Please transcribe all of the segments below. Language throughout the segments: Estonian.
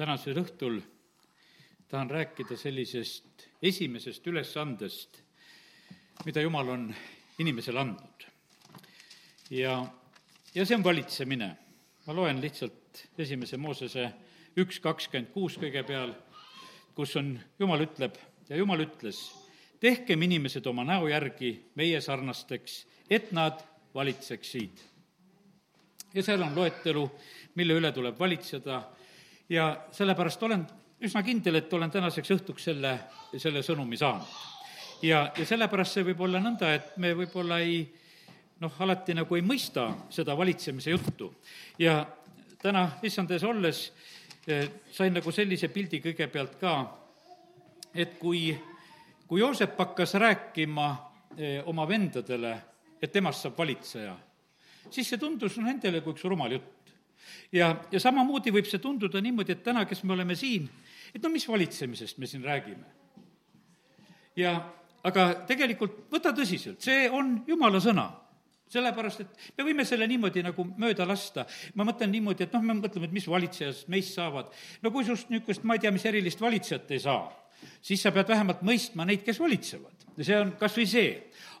tänasel õhtul tahan rääkida sellisest esimesest ülesandest, mida Jumal on inimesele andnud. ja, ja see on valitsemine. ma loen lihtsalt esimese Moosese üks kakskümmend kuus kõige peal, kus on, Jumal ütleb ja Jumal ütles, tehkem inimesed oma näo järgi meie sarnasteks, et nad valitseksid. ja seal on loetelu, mille üle tuleb valitseda ja sellepärast olen üsna kindel, et olen tänaseks õhtuks selle, selle sõnumi saanud. ja, ja sellepärast see võib olla nõnda, et me võib-olla ei noh, alati nagu ei mõista seda valitsemise juttu. ja täna issand ees olles eh, sain nagu sellise pildi kõigepealt ka, et kui, kui Joosep hakkas rääkima eh, oma vendadele, et temast saab valitseja, siis see tundus nendele kui üks rumal jutt ja, ja samamoodi võib see tunduda niimoodi, et täna, kes me oleme siin, et no mis valitsemisest me siin räägime. ja aga tegelikult võta tõsiselt, see on jumala sõna sellepärast, et me võime selle niimoodi nagu mööda lasta. ma mõtlen niimoodi, et noh, me mõtleme, et mis valitsejast meist saavad. no kui sinust niisugust, ma ei tea, mis erilist valitsejat ei saa, siis sa pead vähemalt mõistma neid, kes valitsevad. see on kas või see.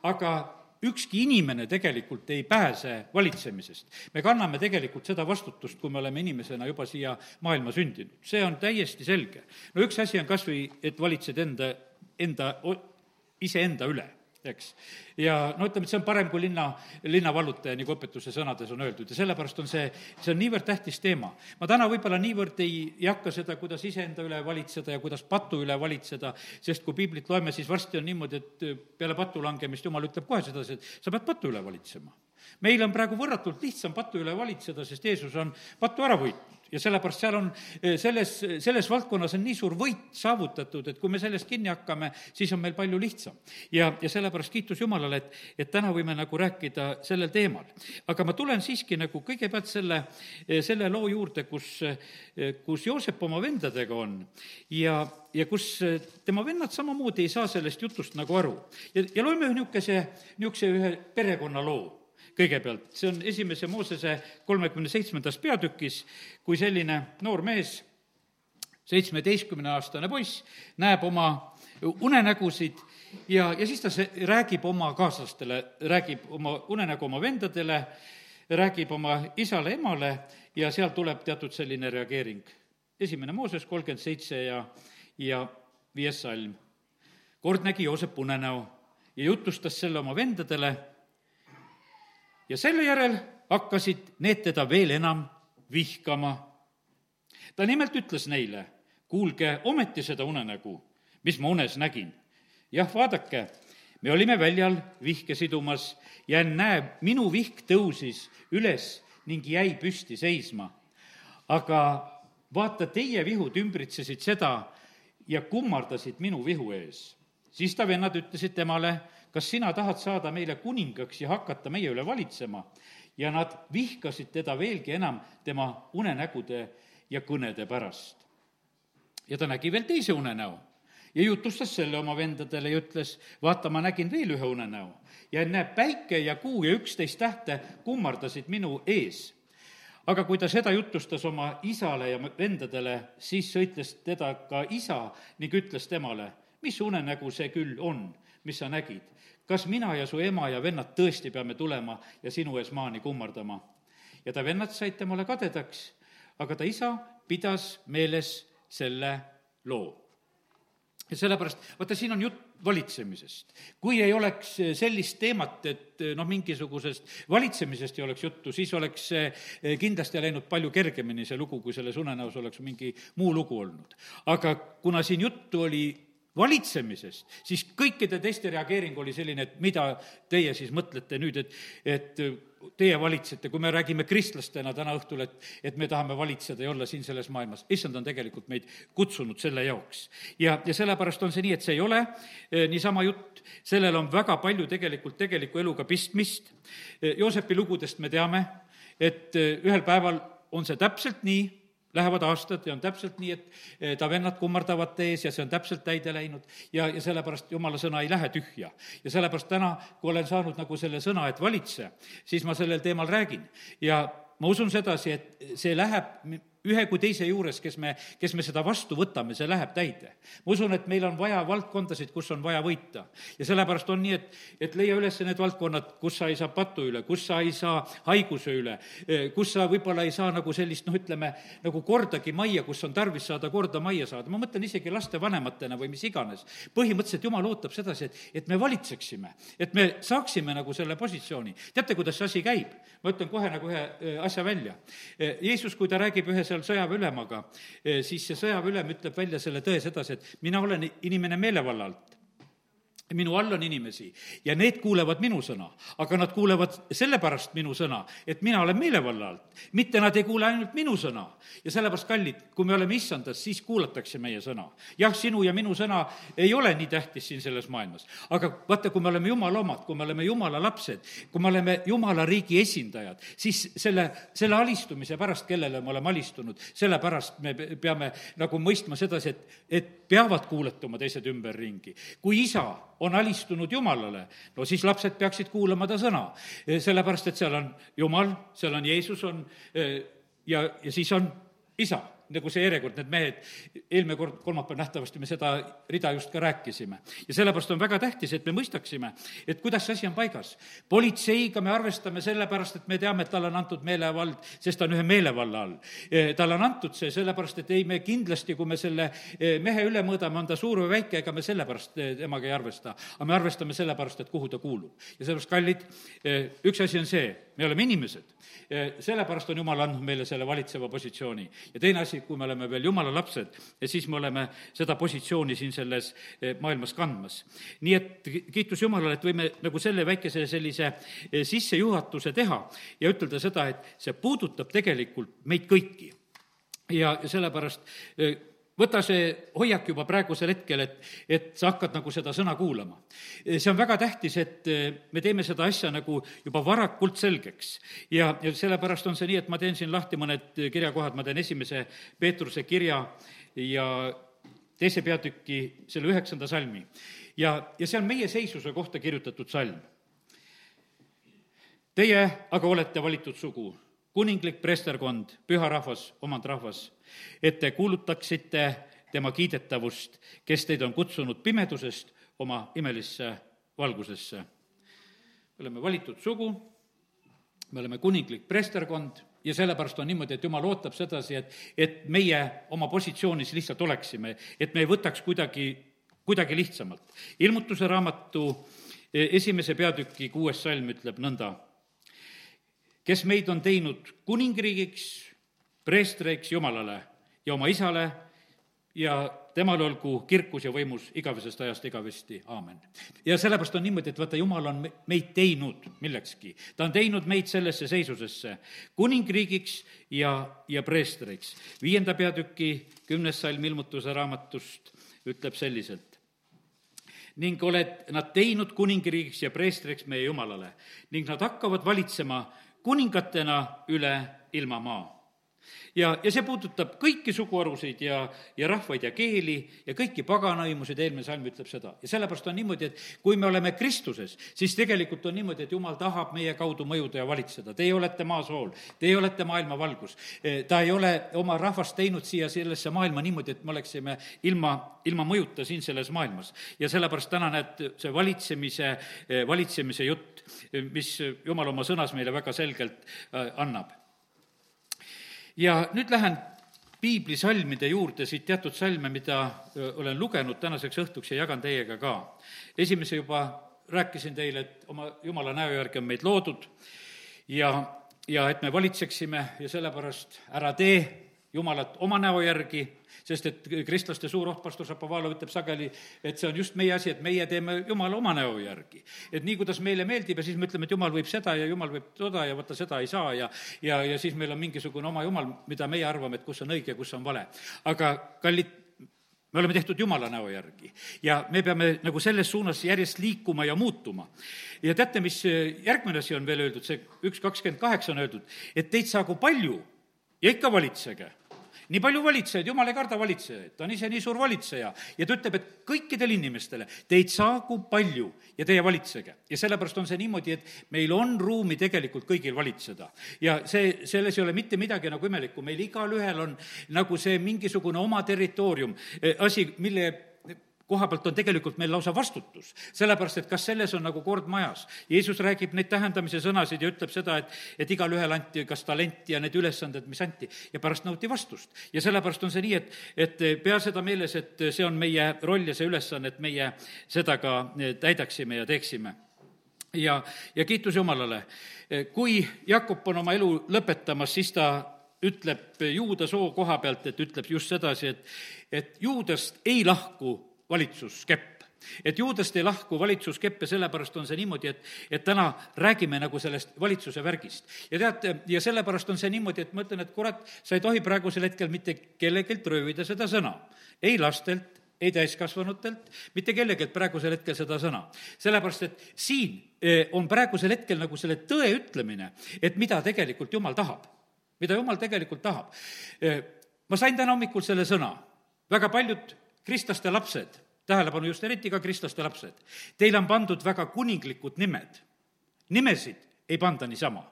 aga ükski inimene tegelikult ei pääse valitsemisest. me kanname tegelikult seda vastutust, kui me oleme inimesena juba siia maailma sündinud, see on täiesti selge. no üks asi on kas või, et valitsed enda, enda, iseenda üle eks. ja no ütleme, et see on parem kui linna, linnavallutaja, nagu õpetuse sõnades on öeldud ja sellepärast on see, see on niivõrd tähtis teema. ma täna võib-olla niivõrd ei, ei hakka seda, kuidas iseenda üle valitseda ja kuidas patu üle valitseda, sest kui piiblit loeme, siis varsti on niimoodi, et peale patu langemist Jumal ütleb kohe sedasi, et sa pead patu üle valitsema meil on praegu võrratult lihtsam patu üle valitseda, sest Jeesus on patu ära võitnud ja sellepärast seal on, eh, selles, selles valdkonnas on nii suur võit saavutatud, et kui me sellest kinni hakkame, siis on meil palju lihtsam. ja, ja sellepärast kiitus Jumalale, et, et täna võime nagu rääkida sellel teemal. aga ma tulen siiski nagu kõigepealt selle, eh, selle loo juurde, kus, eh, kus Joosep oma vendadega on ja, ja kus tema vennad samamoodi ei saa sellest jutust nagu aru. ja, ja loeme niisuguse, niisuguse ühe perekonnaloo kõigepealt, see on esimese Moosese kolmekümne seitsmendas peatükis, kui selline noor mees, seitsmeteistkümneaastane poiss, näeb oma unenägusid ja, ja siis ta see, räägib oma kaaslastele, räägib oma unenägu oma vendadele, räägib oma isale-emale ja sealt tuleb teatud selline reageering. esimene Mooses kolmkümmend seitse ja, ja viies salm. kord nägi Joosep unenäo ja jutustas selle oma vendadele ja selle järel hakkasid need teda veel enam vihkama. ta nimelt ütles neile, kuulge ometi seda unenägu, mis ma unes nägin. jah, vaadake, me olime väljal vihke sidumas ja näe, minu vihk tõusis üles ning jäi püsti seisma. aga vaata, teie vihud ümbritsesid seda ja kummardasid minu vihu ees. siis ta vennad ütlesid temale, kas sina tahad saada meile kuningaks ja hakata meie üle valitsema? ja nad vihkasid teda veelgi enam tema unenägude ja kõnede pärast. ja ta nägi veel teise unenäo ja jutustas selle oma vendadele ja ütles, vaata, ma nägin veel ühe unenäo ja näeb, päike ja kuu ja üksteist tähte kummardasid minu ees aga kui ta seda jutustas oma isale ja vendadele, siis sõitles teda ka isa ning ütles temale, mis unenägu see küll on, mis sa nägid kas mina ja su ema ja vennad tõesti peame tulema ja sinu ees maani kummardama? ja ta vennad said temale kadedaks, aga ta isa pidas meeles selle loo. ja sellepärast, vaata, siin on jutt valitsemisest. kui ei oleks sellist teemat, et noh, mingisugusest valitsemisest ei oleks juttu, siis oleks see eh, kindlasti läinud palju kergemini, see lugu, kui selles unenäos oleks mingi muu lugu olnud. aga kuna siin juttu oli valitsemisest, siis kõikide teiste reageering oli selline, et mida teie siis mõtlete nüüd, et, et teie valitsete, kui me räägime kristlastena täna õhtul, et, et me tahame valitseda ja olla siin selles maailmas, issand on tegelikult meid kutsunud selle jaoks. ja, ja sellepärast on see nii, et see ei ole e, niisama jutt, sellel on väga palju tegelikult tegeliku eluga pistmist. E, Joosepi lugudest me teame, et e, ühel päeval on see täpselt nii, Lähevad aastad ja on täpselt nii, et eh, ta vennad kummardavad ta ees ja see on täpselt täide läinud ja, ja sellepärast jumala sõna ei lähe tühja. ja sellepärast täna, kui olen saanud nagu selle sõna, et valitse, siis ma sellel teemal räägin. ja ma usun sedasi, et see läheb ühe kui teise juures, kes me, kes me seda vastu võtame, see läheb täide. ma usun, et meil on vaja valdkondasid, kus on vaja võita. ja sellepärast on nii, et, et leia üles need valdkonnad, kus sa ei saa patu üle, kus sa ei saa haiguse üle, kus sa võib-olla ei saa nagu sellist, noh, ütleme, nagu kordagi majja, kus on tarvis saada korda majja saada. ma mõtlen isegi lastevanematena või mis iganes. põhimõtteliselt Jumal ootab sedasi, et, et me valitseksime, et me saaksime nagu selle positsiooni. teate, kuidas see asi käib? ma ütlen kohe nagu ühe asja välja. Jeesus, kui ta räägib ühes seal sõjaväeülemaga, eh, siis see sõjaväeülem ütleb välja selle tõe sedasi, et mina olen inimene meelevalla alt minu all on inimesi ja need kuulevad minu sõna, aga nad kuulevad sellepärast minu sõna, et mina olen meelevalla alt. mitte nad ei kuule ainult minu sõna. ja sellepärast, kallid, kui me oleme issandas, siis kuulatakse meie sõna. jah, sinu ja minu sõna ei ole nii tähtis siin selles maailmas, aga vaata, kui me oleme jumala omad, kui me oleme jumala lapsed, kui me oleme jumala riigi esindajad, siis selle, selle alistumise pärast, kellele me oleme alistunud, sellepärast me peame nagu mõistma sedasi, et, et peavad kuuletama teised ümberringi. kui isa on alistunud Jumalale, no siis lapsed peaksid kuulama ta sõna. sellepärast, et seal on Jumal, seal on Jeesus on ja, ja siis on isa nagu see järjekord, need mehed, eelmine kord, kolmapäeval nähtavasti me seda rida just ka rääkisime. ja sellepärast on väga tähtis, et me mõistaksime, et kuidas see asi on paigas. politseiga me arvestame sellepärast, et me teame, et talle on antud meelevald, sest ta on ühe meelevalla all. E, talle on antud see sellepärast, et ei, me kindlasti, kui me selle e, mehe üle mõõdame, on ta suur või väike, ega me sellepärast e, temaga ei arvesta. aga me arvestame sellepärast, et kuhu ta kuulub. ja sellepärast, kallid, üks asi on see, me oleme inimesed. sellepärast on Jumal andnud meile selle valitseva positsiooni. ja teine asi, kui me oleme veel Jumala lapsed, siis me oleme seda positsiooni siin selles eh, maailmas kandmas. nii et kiitus Jumalale, et võime nagu selle väikese sellise eh, sissejuhatuse teha ja ütelda seda, et see puudutab tegelikult meid kõiki. ja, ja sellepärast eh, võta see hoiak juba praegusel hetkel, et, et sa hakkad nagu seda sõna kuulama. see on väga tähtis, et eh, me teeme seda asja nagu juba varakult selgeks. ja, ja sellepärast on see nii, et ma teen siin lahti mõned kirjakohad, ma teen esimese Peetruse kirja ja teise peatüki, selle üheksanda salmi. ja, ja see on meie seisuse kohta kirjutatud salm. Teie aga olete valitud sugu, kuninglik preesterkond, püha rahvas, omand rahvas et te kuulutaksite tema kiidetavust, kes teid on kutsunud pimedusest oma imelisse valgusesse. me oleme valitud sugu, me oleme kuninglik preesterkond ja sellepärast on niimoodi, et jumal ootab sedasi, et, et meie oma positsioonis lihtsalt oleksime, et me ei võtaks kuidagi, kuidagi lihtsamalt. ilmutuse raamatu e, esimese peatüki kuues salm ütleb nõnda, kes meid on teinud kuningriigiks preestriks Jumalale ja oma isale ja temal olgu kirkus ja võimus igavesest ajast igavesti, aamen. ja sellepärast on niimoodi, et vaata, Jumal on meid teinud millekski. ta on teinud meid sellesse seisusesse kuningriigiks ja, ja preestriks. viienda peatüki kümnes salm ilmutuse raamatust ütleb selliselt. ning oled nad teinud kuningriigiks ja preestriks meie Jumalale ning nad hakkavad valitsema kuningatena üle ilmamaa ja, ja see puudutab kõiki suguharusid ja, ja rahvaid ja keeli ja kõiki paganaimusid, eelmine salm ütleb seda. ja sellepärast on niimoodi, et kui me oleme Kristuses, siis tegelikult on niimoodi, et Jumal tahab meie kaudu mõjuda ja valitseda. Teie olete maasool, teie olete maailma valgus. Eh, ta ei ole oma rahvast teinud siia sellesse maailma niimoodi, et me oleksime ilma, ilma mõjuta siin selles maailmas. ja sellepärast täna näed, see valitsemise, eh, valitsemise jutt, eh, mis Jumal oma sõnas meile väga selgelt annab ja nüüd lähen piiblisalmide juurde, siit teatud salme, mida olen lugenud tänaseks õhtuks ja jagan teiega ka. esimese juba rääkisin teile, et oma jumala näo järgi on meid loodud ja, ja et me valitseksime ja sellepärast ära tee Jumalat oma näo järgi sest et kristlaste suur oht, pastor Šapovalov ütleb sageli, et see on just meie asi, et meie teeme Jumala oma näo järgi. et nii, kuidas meile meeldib ja siis me ütleme, et Jumal võib seda ja Jumal võib toda ja vaata, seda ei saa ja ja, ja siis meil on mingisugune oma Jumal, mida meie arvame, et kus on õige, kus on vale. aga kallid me oleme tehtud Jumala näo järgi ja me peame nagu selles suunas järjest liikuma ja muutuma. ja teate, mis järgmine asi on veel öeldud, see üks kakskümmend kaheksa on öeldud, et teid saagu palju ja ikka valitsege nii palju valitsejaid, jumal ei karda valitsejaid, ta on ise nii suur valitseja ja ta ütleb, et kõikidele inimestele teid saagu palju ja teie valitsege. ja sellepärast on see niimoodi, et meil on ruumi tegelikult kõigil valitseda. ja see, selles ei ole mitte midagi nagu imelikku, meil igalühel on nagu see mingisugune oma territoorium, asi, mille koha pealt on tegelikult meil lausa vastutus, sellepärast et kas selles on nagu kord majas. Jeesus räägib neid tähendamise sõnasid ja ütleb seda, et, et igalühel anti kas talenti ja need ülesanded, mis anti, ja pärast nõuti vastust. ja sellepärast on see nii, et, et pea seda meeles, et see on meie roll ja see ülesanne, et meie seda ka täidaksime ja teeksime ja, ja kiitus Jumalale. kui Jakob on oma elu lõpetamas, siis ta ütleb juuda soo koha pealt, et ütleb just sedasi, et, et juudast ei lahku valitsuskepp et juudest ei lahku valitsuskepp ja sellepärast on see niimoodi, et, et täna räägime nagu sellest valitsuse värgist. ja teate, ja sellepärast on see niimoodi, et ma ütlen, et kurat, sa ei tohi praegusel hetkel mitte kellelgi röövida seda sõna. ei lastelt, ei täiskasvanutelt, mitte kellelgi praegusel hetkel seda sõna. sellepärast, et siin eh, on praegusel hetkel nagu selle tõe ütlemine, et mida tegelikult Jumal tahab. mida Jumal tegelikult tahab. Eh, ma sain täna hommikul selle sõna, väga paljud kristlaste lapsed, tähelepanu just eriti ka kristlaste lapsed, teile on pandud väga kuninglikud nimed. nimesid ei panda niisama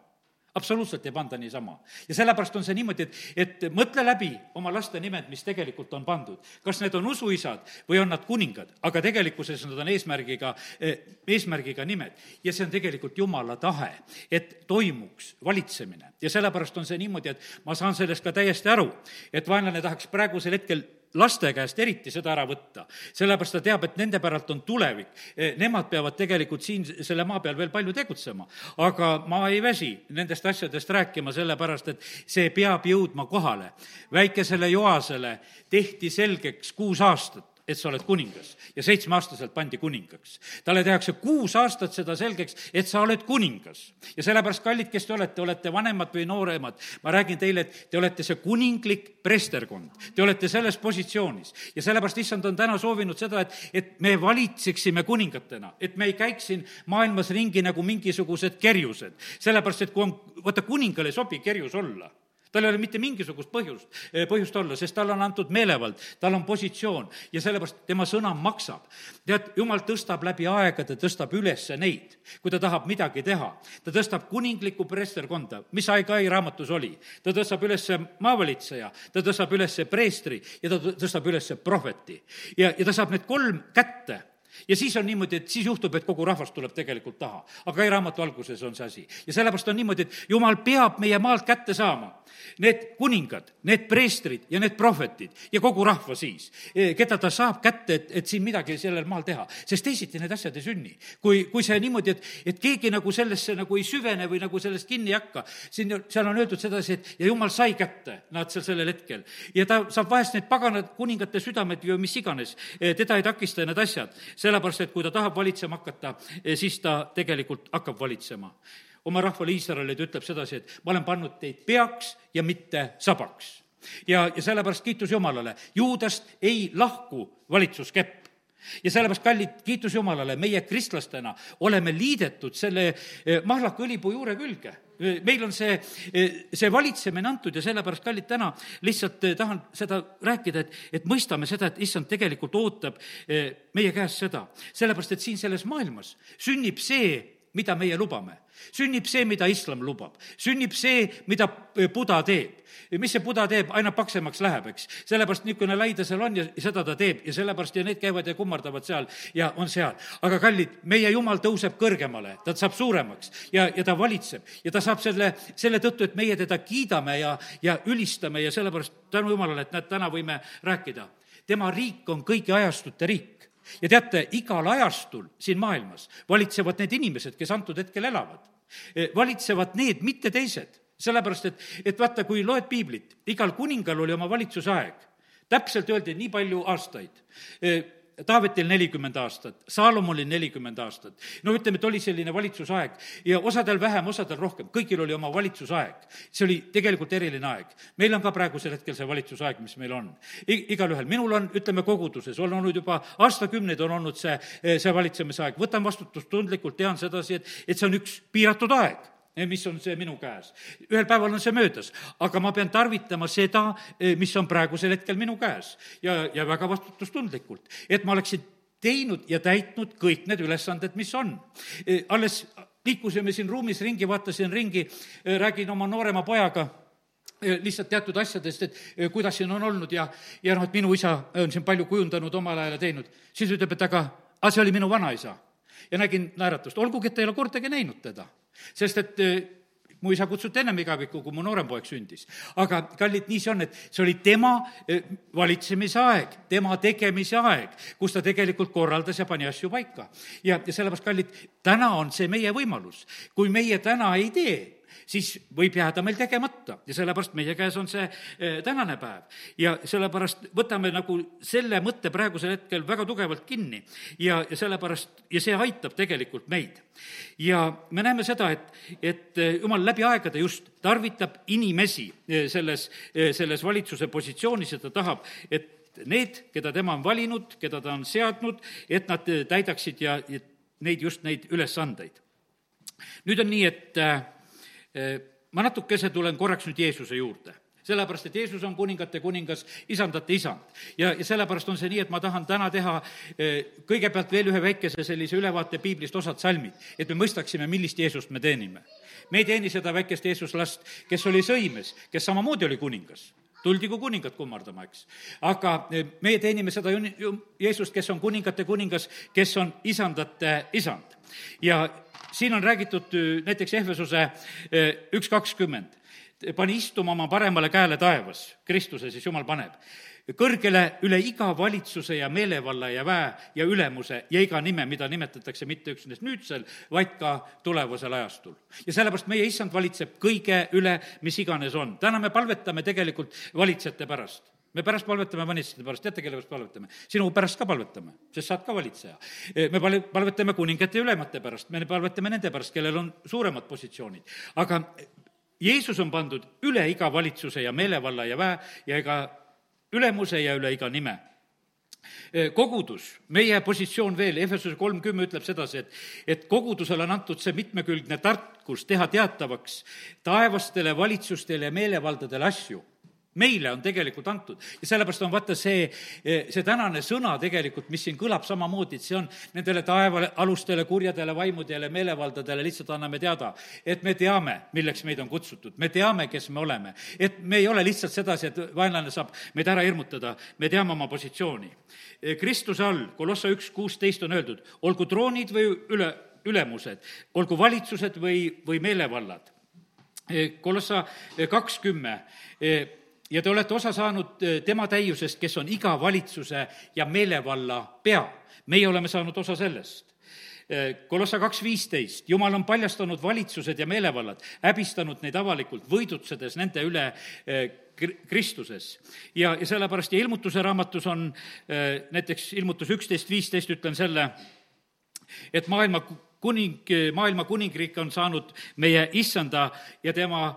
absoluutselt ei panda niisama. ja sellepärast on see niimoodi, et, et mõtle läbi oma laste nimed, mis tegelikult on pandud. kas need on usuisad või on nad kuningad, aga tegelikkuses nad on eesmärgiga, eh, eesmärgiga nimed. ja see on tegelikult Jumala tahe, et toimuks valitsemine. ja sellepärast on see niimoodi, et ma saan sellest ka täiesti aru, et vaenlane tahaks praegusel hetkel laste käest eriti seda ära võtta, sellepärast ta teab, et nende päralt on tulevik. E, nemad peavad tegelikult siin selle maa peal veel palju tegutsema. aga ma ei väsi nendest asjadest rääkima, sellepärast et see peab jõudma kohale. väikesele Joasele tehti selgeks kuus aastat, et sa oled kuningas. ja seitsmeaastaselt pandi kuningaks. talle tehakse kuus aastat seda selgeks, et sa oled kuningas. ja sellepärast, kallid, kes te olete, olete vanemad või nooremad, ma räägin teile, et te olete see kuninglik preesterkond. Te olete selles positsioonis. ja sellepärast issand on täna soovinud seda, et, et me valitseksime kuningatena, et me ei käiks siin maailmas ringi nagu mingisugused kerjused. sellepärast, et kui on, vaata, kuningale ei sobi kerjus olla tal ei ole mitte mingisugust põhjust, eh, põhjust olla, sest talle on antud meelevald, tal on positsioon ja sellepärast tema sõna maksab. tead, jumal tõstab läbi aegade, tõstab üles neid, kui ta tahab midagi teha. ta tõstab kuninglikku preesterkonda, mis Aigai raamatus oli. ta tõstab üles maavalitseja, ta tõstab üles preestri ja ta tõstab üles prohveti. ja, ja ta saab need kolm kätte ja siis on niimoodi, et siis juhtub, et kogu rahvas tuleb tegelikult taha. aga ei raamatu alguses on see asi. ja sellepärast on niimoodi, et jumal peab meie maalt kätte saama need kuningad, need preestrid ja need prohvetid ja kogu rahva siis, e, keda ta saab kätte, et, et siin midagi sellel maal teha. sest teisiti need asjad ei sünni. kui, kui see niimoodi, et, et keegi nagu sellesse nagu ei süvene või nagu sellest kinni ei hakka, siin, seal on öeldud sedasi, et ja jumal sai kätte nad seal sellel hetkel. ja ta saab vahest need paganad kuningate südamed või mis iganes, e, teda ei takista need asjad sellepärast, et kui ta tahab valitsema hakata, eh, siis ta tegelikult hakkab valitsema. oma rahvale Iisraelile ta ütleb sedasi, et ma olen pannud teid peaks ja mitte sabaks. ja, ja sellepärast kiitus Jumalale, juudast ei lahku valitsuskepp ja sellepärast, kallid, kiitus Jumalale, meie kristlastena oleme liidetud selle eh, mahlaka õlipuu juure külge meil on see, see valitsemine antud ja sellepärast, kallid, täna lihtsalt eh, tahan seda rääkida, et, et mõistame seda, et issand tegelikult ootab eh, meie käest seda. sellepärast, et siin selles maailmas sünnib see, mida meie lubame sünnib see, mida islam lubab, sünnib see, mida Buda teeb. mis see Buda teeb, aina paksemaks läheb, eks. sellepärast niisugune lai ta seal on ja seda ta teeb ja sellepärast ja need käivad ja kummardavad seal ja on seal. aga kallid, meie jumal tõuseb kõrgemale, ta saab suuremaks ja, ja ta valitseb ja ta saab selle, selle tõttu, et meie teda kiidame ja, ja ülistame ja sellepärast tänu jumalale, et näed, täna võime rääkida. tema riik on kõigi ajastute riik ja teate, igal ajastul siin maailmas valitsevad need inimesed, kes antud hetkel elavad. E, valitsevad need, mitte teised. sellepärast, et, et vaata, kui loed piiblit, igal kuningal oli oma valitsusaeg. täpselt öeldi, nii palju aastaid e, Taavetil nelikümmend aastat, Saalomonil nelikümmend aastat. no ütleme, et oli selline valitsusaeg ja osadel vähem, osadel rohkem, kõigil oli oma valitsusaeg. see oli tegelikult eriline aeg. meil on ka praegusel hetkel see valitsusaeg, mis meil on. igalühel, minul on, ütleme, koguduses on olnud juba aastakümneid on olnud see, see valitsemisaeg, võtan vastutustundlikult, tean sedasi, et, et see on üks piiratud aeg mis on see minu käes. ühel päeval on see möödas, aga ma pean tarvitama seda, mis on praegusel hetkel minu käes ja, ja väga vastutustundlikult, et ma oleksin teinud ja täitnud kõik need ülesanded, mis on. alles liikusime siin ruumis ringi, vaatasin ringi, räägin oma noorema pojaga lihtsalt teatud asjadest, et kuidas siin on olnud ja, ja noh, et minu isa on siin palju kujundanud omal ajal ja teinud. siis ütleb, et aga, aga see oli minu vanaisa. ja nägin naeratust, olgugi et ei ole kordagi näinud teda. Sest et mu isa kutsuti ennem igavikku, kui mu noorem poeg sündis. aga kallid, nii see on, et see oli tema valitsemise aeg, tema tegemise aeg, kus ta tegelikult korraldas ja pani asju paika. ja, ja sellepärast, kallid, täna on see meie võimalus. kui meie täna ei tee, siis võib jääda meil tegemata ja sellepärast meie käes on see eh, tänane päev. ja sellepärast võtame nagu selle mõtte praegusel hetkel väga tugevalt kinni ja, ja sellepärast, ja see aitab tegelikult meid. ja me näeme seda, et, et eh, jumal läbi aegade just tarvitab inimesi eh, selles, selles valitsuse positsioonis ja ta tahab, et need, keda tema on valinud, keda ta on seadnud, et nad täidaksid ja, ja neid, just neid ülesandeid. nüüd on nii, et ma natukese tulen korraks nüüd Jeesuse juurde sellepärast, et Jeesus on kuningate kuningas, isandate isand. ja, ja sellepärast on see nii, et ma tahan täna teha äh, kõigepealt veel ühe väikese sellise ülevaate piiblist, osad salmid, et me mõistaksime, millist Jeesust me teenime. me ei teeni seda väikest Jeesuslast, kes oli sõimes, kes samamoodi oli kuningas tuldi kui kuningat kummardama, eks. aga äh, meie teenime seda Jeesust, kes on kuningate kuningas, kes on isandate isand. Ja siin on räägitud äh, näiteks Ehvesuse äh, üks kakskümmend, pani istuma oma paremale käele taevas, Kristuse siis Jumal paneb kõrgele üle iga valitsuse ja meelevalla ja väe ja ülemuse ja iga nime, mida nimetatakse mitte üksnes nüüdsel, vaid ka tulevasel ajastul. ja sellepärast meie issand valitseb kõige üle, mis iganes on. täna me palvetame tegelikult valitsejate pärast me pärast palvetame valitsejate pärast, teate, kelle pärast palvetame? sinu pärast ka palvetame, sest sa oled ka valitseja. E, me pal-, palvetame kuningate ja ülemate pärast, me palvetame nende pärast, kellel on suuremad positsioonid. aga Jeesus on pandud üle iga valitsuse ja meelevalla ja väe ja ega ülemuse ja üle iga nime e, kogudus, meie positsioon veel, Efesuse kolm kümme ütleb sedasi, et, et kogudusele on antud see mitmekülgne tarkus teha teatavaks taevastele valitsustele ja meelevaldadele asju meile on tegelikult antud. ja sellepärast on vaata see, see tänane sõna tegelikult, mis siin kõlab samamoodi, et see on nendele taevaalustele kurjadele vaimudele, meelevaldadele lihtsalt anname teada, et me teame, milleks meid on kutsutud, me teame, kes me oleme. et me ei ole lihtsalt sedasi, et vaenlane saab meid ära hirmutada, me teame oma positsiooni. Kristuse all, Kolossa üks kuusteist on öeldud, olgu troonid või üle, ülemused, olgu valitsused või, või meelevallad. Kolossa kaks kümme ja te olete osa saanud eh, tema täiusest, kes on iga valitsuse ja meelevalla pea. meie oleme saanud osa sellest. Eh, Kolossa kaks viisteist, Jumal on paljastanud valitsused ja meelevallad, häbistanud neid avalikult, võidutsedes nende üle eh, Kristuses. ja, ja sellepärast ja ilmutuse raamatus on näiteks ilmutus üksteist viisteist, ütlen selle, et maailma kuning, maailma kuningriik on saanud meie issanda ja tema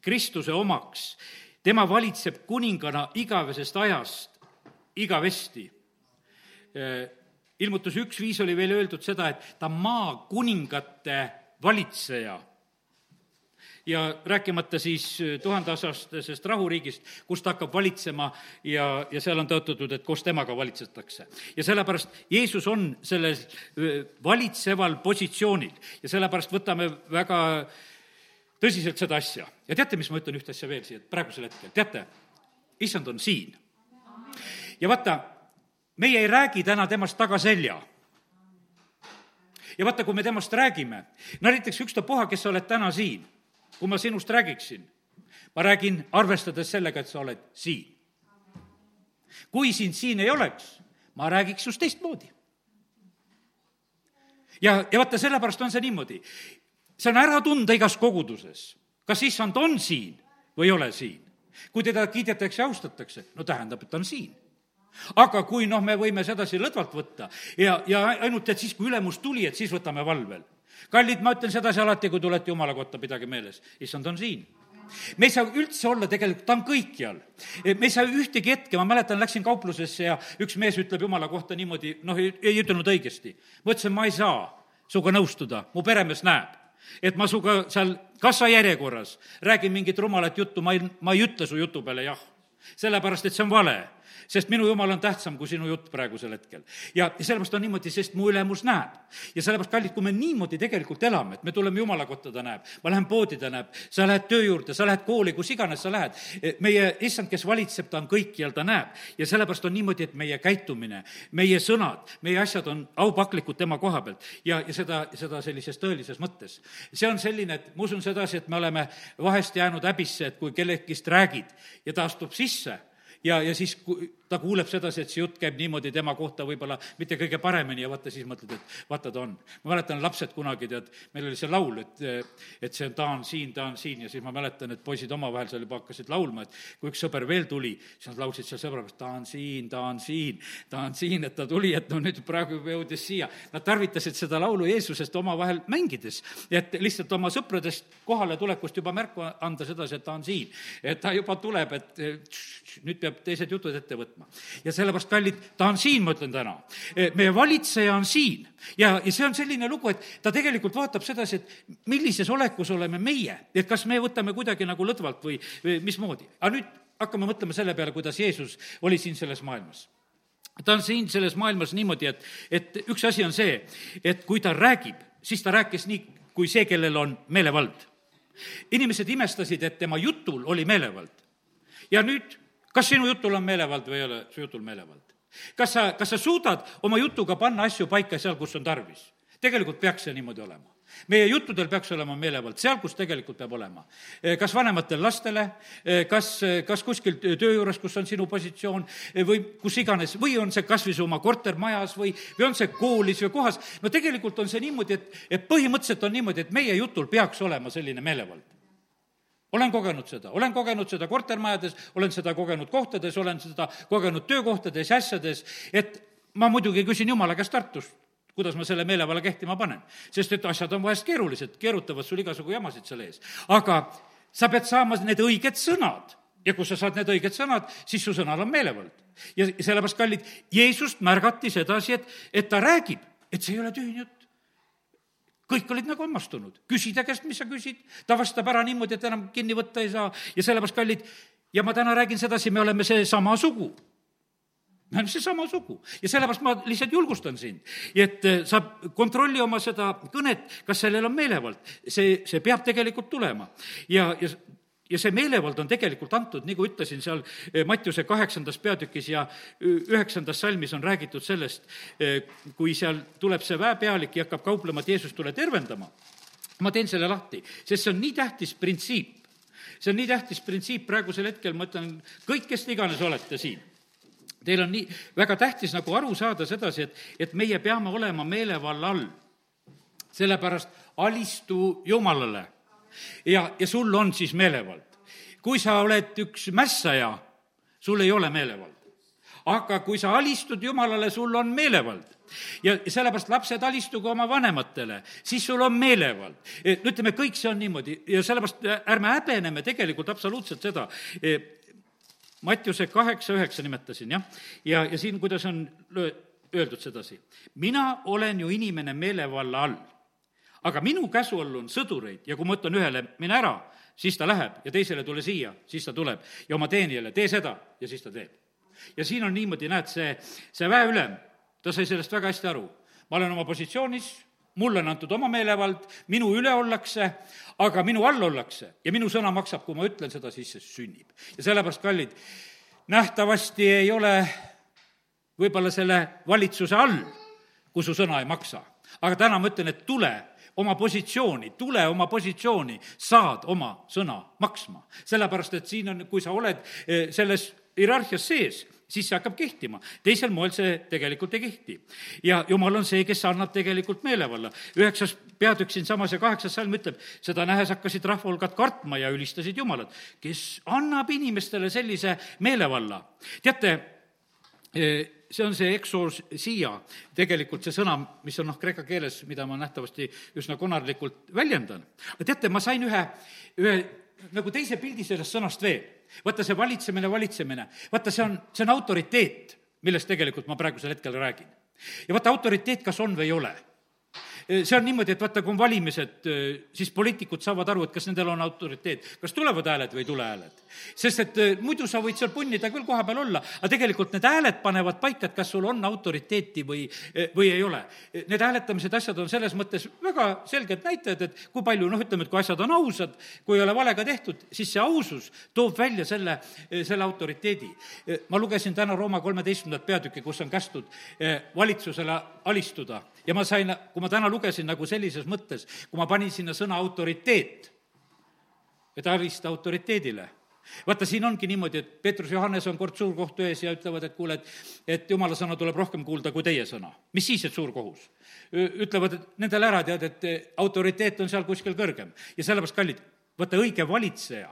Kristuse omaks tema valitseb kuningana igavesest ajast igavesti. ilmutus üks viis oli veel öeldud seda, et ta on maakuningate valitseja ja rääkimata siis tuhandeaastasest rahuriigist, kus ta hakkab valitsema ja, ja seal on tõotatud, et koos temaga valitsetakse. ja sellepärast Jeesus on sellel valitseval positsioonil ja sellepärast võtame väga äh, tõsiselt seda asja. ja teate, mis ma ütlen ühte asja veel siia praegusel hetkel, teate, issand on siin. ja vaata, meie ei räägi täna temast tagaselja. ja vaata, kui me temast räägime, no näiteks ükstapuha, kes sa oled täna siin, kui ma sinust räägiksin, ma räägin arvestades sellega, et sa oled siin. kui sind siin ei oleks, ma räägiks sinust teistmoodi ja, ja vaata, sellepärast on see niimoodi see on ära tunda igas koguduses, kas issand on siin või ei ole siin. kui teda kiidetakse ja austatakse, no tähendab, et ta on siin aga kui noh, me võime sedasi lõdvalt võtta ja, ja ainult, et siis, kui ülemus tuli, et siis võtame valvel. kallid, ma ütlen sedasi alati, kui tulete jumala kotta, pidage meeles, issand on siin me ei saa üldse olla tegelikult, ta on kõikjal. me ei saa ühtegi hetke, ma mäletan, läksin kauplusesse ja üks mees ütleb jumala kohta niimoodi, noh, ei ütelnud õigesti. ma ütlesin, ma ei saa sinuga nõustuda, mu peremees näeb et ma sinuga seal kassajärjekorras räägin mingit rumalat juttu, ma ei, ma ei ütle su jutu peale jah. sellepärast, et see on vale sest minu jumal on tähtsam kui sinu jutt praegusel hetkel. ja sellepärast on niimoodi, sest mu ülemus näeb. ja sellepärast, kallid, kui me niimoodi tegelikult elame, et me tuleme jumala kotta, ta näeb, ma lähen poodi, ta näeb, sa lähed töö juurde, sa lähed kooli, kus iganes sa lähed, meie issand, kes valitseb, ta on kõikjal, ta näeb. ja sellepärast on niimoodi, et meie käitumine, meie sõnad, meie asjad on aupaklikud tema koha pealt ja, ja seda, seda sellises tõelises mõttes. see on selline, et ma usun sedasi, et me oleme vahest jäänud häbisse, et kui kellegist räägid ja ta astub sisse ja, ja siis ta kuuleb sedasi, et see jutt käib niimoodi tema kohta võib-olla mitte kõige paremini ja vaata, siis mõtled, et vaata, ta on. ma mäletan, lapsed kunagi, tead, meil oli see laul, et, et see on, ta on siin, ta on siin ja siis ma mäletan, et poisid omavahel seal juba hakkasid laulma, et kui üks sõber veel tuli, siis nad laulsid seal sõbra pärast, ta on siin, ta on siin, ta on siin, et ta tuli, et no nüüd praegu juba jõudis siia. Nad tarvitasid seda laulu Jeesusest omavahel mängides, et lihtsalt oma sõpradest kohaletulekust juba märku anda sedasi, et ta on siin. et ta juba tuleb, et nüüd peab teised jutud ette võtma. Ja sellepärast, kallid, ta on siin, ma ütlen täna. E, meie valitseja on siin ja, ja see on selline lugu, et ta tegelikult vaatab sedasi, et millises olekus oleme meie, et kas me võtame kuidagi nagu lõdvalt või, või mismoodi. aga nüüd hakkame mõtlema selle peale, kuidas Jeesus oli siin selles maailmas ta on siin selles maailmas niimoodi, et, et üks asi on see, et kui ta räägib, siis ta rääkis nii, kui see, kellel on meelevald. inimesed imestasid, et tema jutul oli meelevald. ja nüüd kas sinu jutul on meelevald või ei ole su jutul meelevald? kas sa, kas sa suudad oma jutuga panna asju paika seal, kus on tarvis? tegelikult peaks see niimoodi olema meie juttudel peaks olema meelevald seal, kus tegelikult peab olema. kas vanematel lastele, kas, kas kuskil töö juures, kus on sinu positsioon või kus iganes, või on see kas või su oma kortermajas või, või on see koolis või kohas, no tegelikult on see niimoodi, et, et põhimõtteliselt on niimoodi, et meie jutul peaks olema selline meelevald olen kogenud seda, olen kogenud seda kortermajades, olen seda kogenud kohtades, olen seda kogenud töökohtades ja asjades, et ma muidugi küsin Jumala käest Tartust, kuidas ma selle meelevalla kehtima panen. sest et asjad on vahest keerulised, keerutavad sul igasugu jamasid seal ees. aga sa pead saama need õiged sõnad ja kui sa saad need õiged sõnad, siis su sõnal on meelevald. ja sellepärast, kallid, Jeesust märgati sedasi, et, et ta räägib, et see ei ole tühine jutt kõik olid nagu hämmastunud. küsi ta käest, mis sa küsid, ta vastab ära niimoodi, et enam kinni võtta ei saa. Ja sellepärast, kallid, ja ma täna räägin sedasi, me oleme seesama sugu. Me oleme seesama sugu. Ja sellepärast ma lihtsalt julgustan sind, et eh, sa kontrolli oma seda kõnet, kas sellel on meelevald. see, see peab tegelikult tulema. Ja, ja ja see meelevald on tegelikult antud, nagu ütlesin, seal eh, Mattiuse kaheksandas peatükis ja üheksandas salmis on räägitud sellest, eh, kui seal tuleb see väepealik ja hakkab kauplema, et Jeesus, tule tervendama. ma teen selle lahti, sest see on nii tähtis printsiip. see on nii tähtis printsiip praegusel hetkel, ma ütlen, kõik, kes te iganes olete siin Teil on nii väga tähtis nagu aru saada sedasi, et, et meie peame olema meelevalla all. sellepärast alistu Jumalale ja, ja sul on siis meelevald. kui sa oled üks mässaja, sul ei ole meelevald. aga kui sa alistud Jumalale, sul on meelevald ja sellepärast lapsed, alistuge oma vanematele, siis sul on meelevald. E, no ütleme, kõik see on niimoodi ja sellepärast ärme häbeneme tegelikult absoluutselt seda. E, Mattiuse kaheksa, üheksa nimetasin, jah, ja, ja siin, kuidas on öeldud sedasi. mina olen ju inimene meelevalla all aga minu käsu all on sõdureid ja kui ma ütlen ühele, mine ära, siis ta läheb ja teisele tule siia, siis ta tuleb. ja oma teenijale, tee seda ja siis ta teeb. ja siin on niimoodi, näed, see, see väeülem, ta sai sellest väga hästi aru. ma olen oma positsioonis, mulle on antud oma meelevald, minu üle ollakse, aga minu all ollakse ja minu sõna maksab, kui ma ütlen seda, siis see sünnib. ja sellepärast, kallid, nähtavasti ei ole võib-olla selle valitsuse all, kui su sõna ei maksa. aga täna ma ütlen, et tule oma positsiooni, tule oma positsiooni, saad oma sõna maksma. sellepärast, et siin on, kui sa oled eh, selles hierarhias sees, siis see hakkab kehtima. teisel moel see tegelikult ei kehti. ja jumal on see, kes annab tegelikult meelevalla. üheksas peatükk siinsamas ja kaheksas salm ütleb, seda nähes hakkasid rahvahulgad kartma ja ülistasid Jumalat, kes annab inimestele sellise meelevalla. teate, see on see exousia, tegelikult see sõna, mis on noh, kreeka keeles, mida ma nähtavasti üsna konarlikult väljendan. aga teate, ma sain ühe, ühe nagu teise pildi sellest sõnast veel. vaata, see valitsemine, valitsemine, vaata, see on, see on autoriteet, millest tegelikult ma praegusel hetkel räägin. ja vaata, autoriteet kas on või ei ole see on niimoodi, et vaata, kui on valimised, siis poliitikud saavad aru, et kas nendel on autoriteet, kas tulevad hääled või ei tule hääled. sest et muidu sa võid seal punnida küll koha peal olla, aga tegelikult need hääled panevad paika, et kas sul on autoriteeti või, või ei ole. Need hääletamised, asjad on selles mõttes väga selged näitajad, et kui palju, noh, ütleme, et kui asjad on ausad, kui ei ole valega tehtud, siis see ausus toob välja selle, selle autoriteedi. ma lugesin täna Rooma kolmeteistkümnendat peatükki, kus on kästud valitsusele alistuda ja ma sain, kui ma täna lugesin nagu sellises mõttes, kui ma panin sinna sõna autoriteet, et alista autoriteedile vaata, siin ongi niimoodi, et Peetrus ja Johannes on kord suurkohtu ees ja ütlevad, et kuule, et, et jumala sõna tuleb rohkem kuulda kui teie sõna. mis siis, et suur kohus? ütlevad nendele ära, tead, et autoriteet on seal kuskil kõrgem ja sellepärast, kallid, vaata õige valitseja,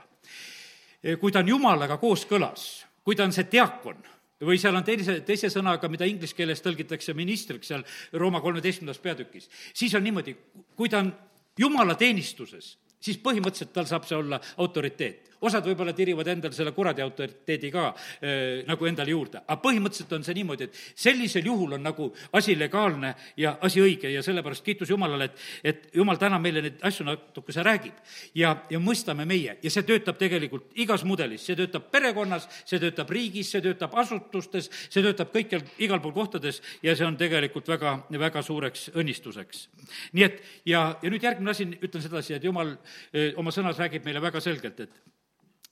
kui ta on jumalaga kooskõlas, kui ta on see diakon, või seal on teise, teise sõnaga, mida inglise keeles tõlgitakse ministriks seal Rooma kolmeteistkümnendas peatükis, siis on niimoodi, kui ta on jumala teenistuses, siis põhimõtteliselt tal saab see olla autoriteet osad võib-olla tirivad endale selle kuradi autoriteedi ka äh, nagu endale juurde, aga põhimõtteliselt on see niimoodi, et sellisel juhul on nagu asi legaalne ja asi õige ja sellepärast kiitus Jumalale, et, et Jumal täna meile neid asju natukese räägib. ja, ja mõistame meie ja see töötab tegelikult igas mudelis, see töötab perekonnas, see töötab riigis, see töötab asutustes, see töötab kõikjal, igal pool kohtades ja see on tegelikult väga, väga suureks õnnistuseks. nii et ja, ja nüüd järgmine asi, ütlen sedasi, et Jumal öö, oma sõnas räägib meile väga selgelt, et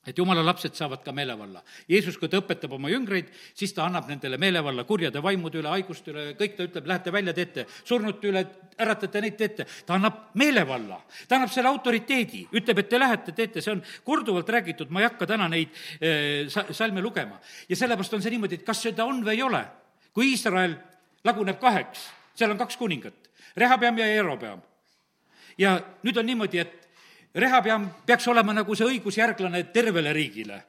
et jumala lapsed saavad ka meelevalla. Jeesus, kui ta õpetab oma jüngreid, siis ta annab nendele meelevalla kurjade vaimude üle, haiguste üle, kõik ta ütleb, lähete välja, teete, surnute üle, äratate neid, teete. ta annab meelevalla, ta annab selle autoriteedi, ütleb, et te lähete, teete, see on korduvalt räägitud, ma ei hakka täna neid eh, sa-, salme lugema. ja sellepärast on see niimoodi, et kas seda on või ei ole. kui Iisrael laguneb kaheks, seal on kaks kuningat, Rehapeam ja Jerobeam. ja nüüd on niimoodi, et Rehapeam peaks olema nagu see õigusjärglane tervele riigile.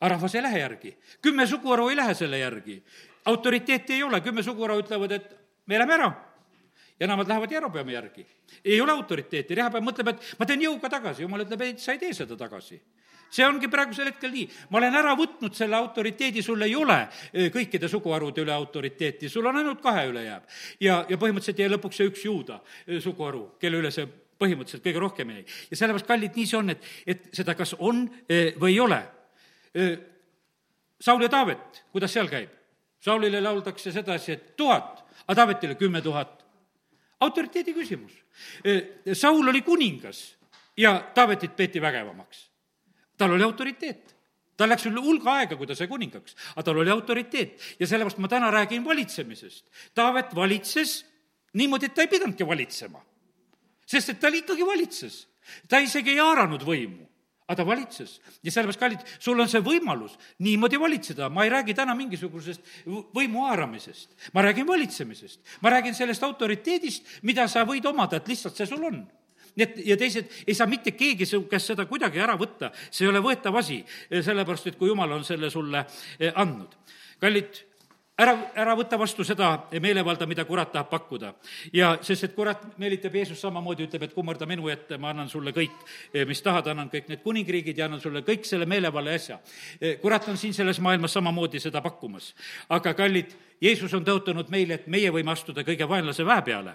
aga rahvas ei lähe järgi. kümme suguharu ei lähe selle järgi. autoriteeti ei ole, kümme suguharu ütlevad, et me lähme ära. ja nemad lähevad Jerobeami järgi. ei ole autoriteeti, Rehapeam mõtleb, et ma teen jõuga tagasi, jumal ütleb, ei, sa ei tee seda tagasi see ongi praegusel hetkel nii, ma olen ära võtnud selle autoriteedi, sul ei ole eh, kõikide suguharude üle autoriteeti, sul on ainult kahe üle jääb. ja, ja põhimõtteliselt jäi lõpuks see üks juuda eh, suguharu, kelle üle see põhimõtteliselt kõige rohkem jäi. ja sellepärast, kallid, nii see on, et, et seda kas on eh, või ei ole. Eh, Saul ja Taavet, kuidas seal käib? Saulile lauldakse sedasi, et tuhat, aga Taavetile kümme tuhat. autoriteedi küsimus. Eh, Saul oli kuningas ja Taavetit peeti vägevamaks. tal oli autoriteet tal läks üle hulga aega, kui ta sai kuningaks, aga tal oli autoriteet ja sellepärast ma täna räägin valitsemisest. Taavet valitses niimoodi, et ta ei pidanudki valitsema sest et ta ikkagi valitses. ta isegi ei haaranud võimu, aga ta valitses. ja sellepärast, kallid, sul on see võimalus niimoodi valitseda, ma ei räägi täna mingisugusest võimu haaramisest, ma räägin valitsemisest. ma räägin sellest autoriteedist, mida sa võid omada, et lihtsalt see sul on nii et, ja teised, ei saa mitte keegi su käest seda kuidagi ära võtta, see ei ole võetav asi, sellepärast et kui jumal on selle sulle eh, andnud. kallid ära, ära võta vastu seda meelevalda, mida kurat tahab pakkuda. ja sest, et kurat meelitab Jeesus samamoodi, ütleb, et kummarda minu ette, ma annan sulle kõik, eh, mis tahad, annan kõik need kuningriigid ja annan sulle kõik selle meelevalla asja. Eh, kurat on siin selles maailmas samamoodi seda pakkumas. aga kallid, Jeesus on tõotanud meile, et meie võime astuda kõige vaenlase väe peale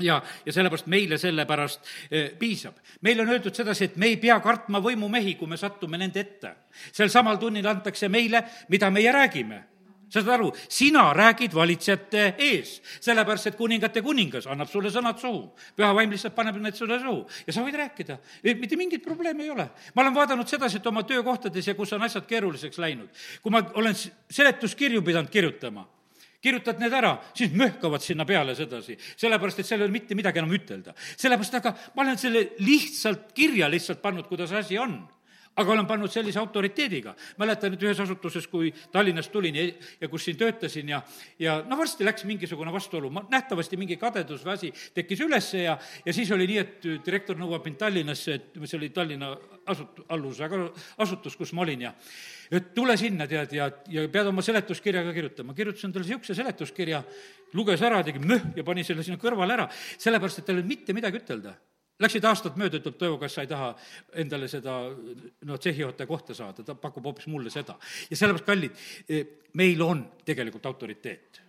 ja, ja sellepärast meile sellepärast eh, piisab. meile on öeldud sedasi, et me ei pea kartma võimumehi, kui me sattume nende ette. sel samal tunnil antakse meile, mida meie räägime saad aru, sina räägid valitsejate ees, sellepärast et kuningate kuningas annab sulle sõnad suhu. püha vaim lihtsalt paneb need sulle suhu ja sa võid rääkida, mitte mingit probleemi ei ole. ma olen vaadanud sedasi, et oma töökohtades ja kus on asjad keeruliseks läinud, kui ma olen seletuskirju pidanud kirjutama, kirjutad need ära, siis möhkavad sinna peale sedasi, sellepärast et seal ei ole mitte midagi enam ütelda. sellepärast, aga ma olen selle lihtsalt kirja lihtsalt pannud, kuidas asi on aga olen pannud sellise autoriteediga. mäletan, et ühes asutuses, kui Tallinnast tulin ja, ja kus siin töötasin ja, ja no varsti läks mingisugune vastuolu, ma, nähtavasti mingi kadedus või asi tekkis ülesse ja, ja siis oli nii, et direktor nõuab mind Tallinnasse, et see oli Tallinna asut-, alluvuse asutus, kus ma olin ja et tule sinna, tead, ja, ja pead oma seletuskirja ka kirjutama. kirjutasin talle niisuguse seletuskirja, luges ära, tegi möh ja pani selle sinna kõrvale ära, sellepärast et tal ei olnud mitte midagi ütelda Läksid aastad mööda, ütleb Toivo, kas sa ei taha endale seda no tsehhijuhataja kohta saada, ta pakub hoopis mulle seda. ja sellepärast, kallid, meil on tegelikult autoriteet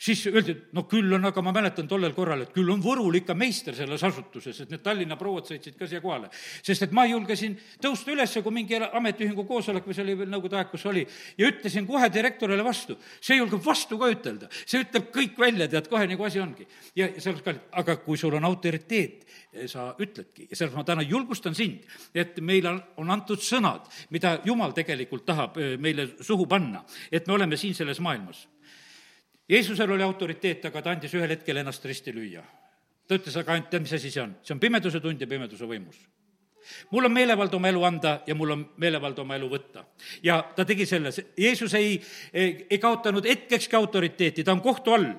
siis öeldi, et no küll on, aga ma mäletan tollel korral, et küll on Võrul ikka meister selles asutuses, et need Tallinna prouad sõitsid ka siia kohale. sest et ma julgesin tõusta üles, kui mingi ametiühingu koosolek või see oli veel nõukogude aeg, kus oli, ja ütlesin kohe direktorile vastu. see julgeb vastu ka ütelda, see ütleb kõik välja, tead, kohe nagu asi ongi. ja sellepärast ka, aga kui sul on autoriteet, sa ütledki ja sellepärast ma täna julgustan sind, et meile on antud sõnad, mida Jumal tegelikult tahab eh, meile suhu panna, et me oleme siin selles maailmas Jeesusel oli autoriteet, aga ta andis ühel hetkel ennast risti lüüa. ta ütles, aga ainult tead, mis asi see on? see on pimeduse tund ja pimeduse võimus mul on meelevald oma elu anda ja mul on meelevald oma elu võtta. ja ta tegi selle, Jeesus ei, ei, ei kaotanud hetkekski autoriteeti, ta on kohtu all.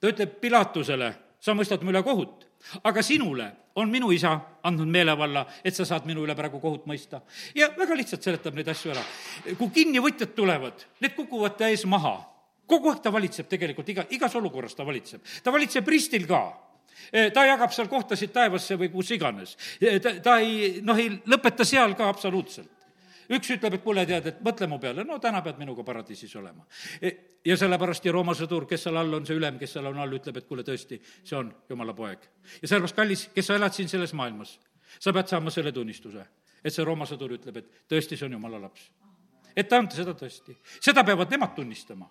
ta ütleb Pilatusele, sa mõistad mu üle kohut, aga sinule on minu isa andnud meelevalla, et sa saad minu üle praegu kohut mõista. ja väga lihtsalt seletab neid asju ära. kui kinnivõtjad tulevad, need kukuvad ta ees maha kogu aeg ta valitseb tegelikult, iga, igas olukorras ta valitseb. ta valitseb ristil ka e, ta jagab seal kohtasid taevasse või kus iganes. E, ta, ta ei, noh, ei lõpeta seal ka absoluutselt. üks ütleb, et kuule, tead, et mõtle mu peale, no täna pead minuga paradiisis olema. E, ja sellepärast ja Rooma sõdur, kes seal all on, see ülem, kes seal on all, ütleb, et kuule, tõesti, see on jumala poeg. ja sellepärast, kallis, kes sa elad siin selles maailmas, sa pead saama selle tunnistuse, et see Rooma sõdur ütleb, et tõesti, see on jumala laps. et ta on seda tõesti. seda peavad nemad tunnistama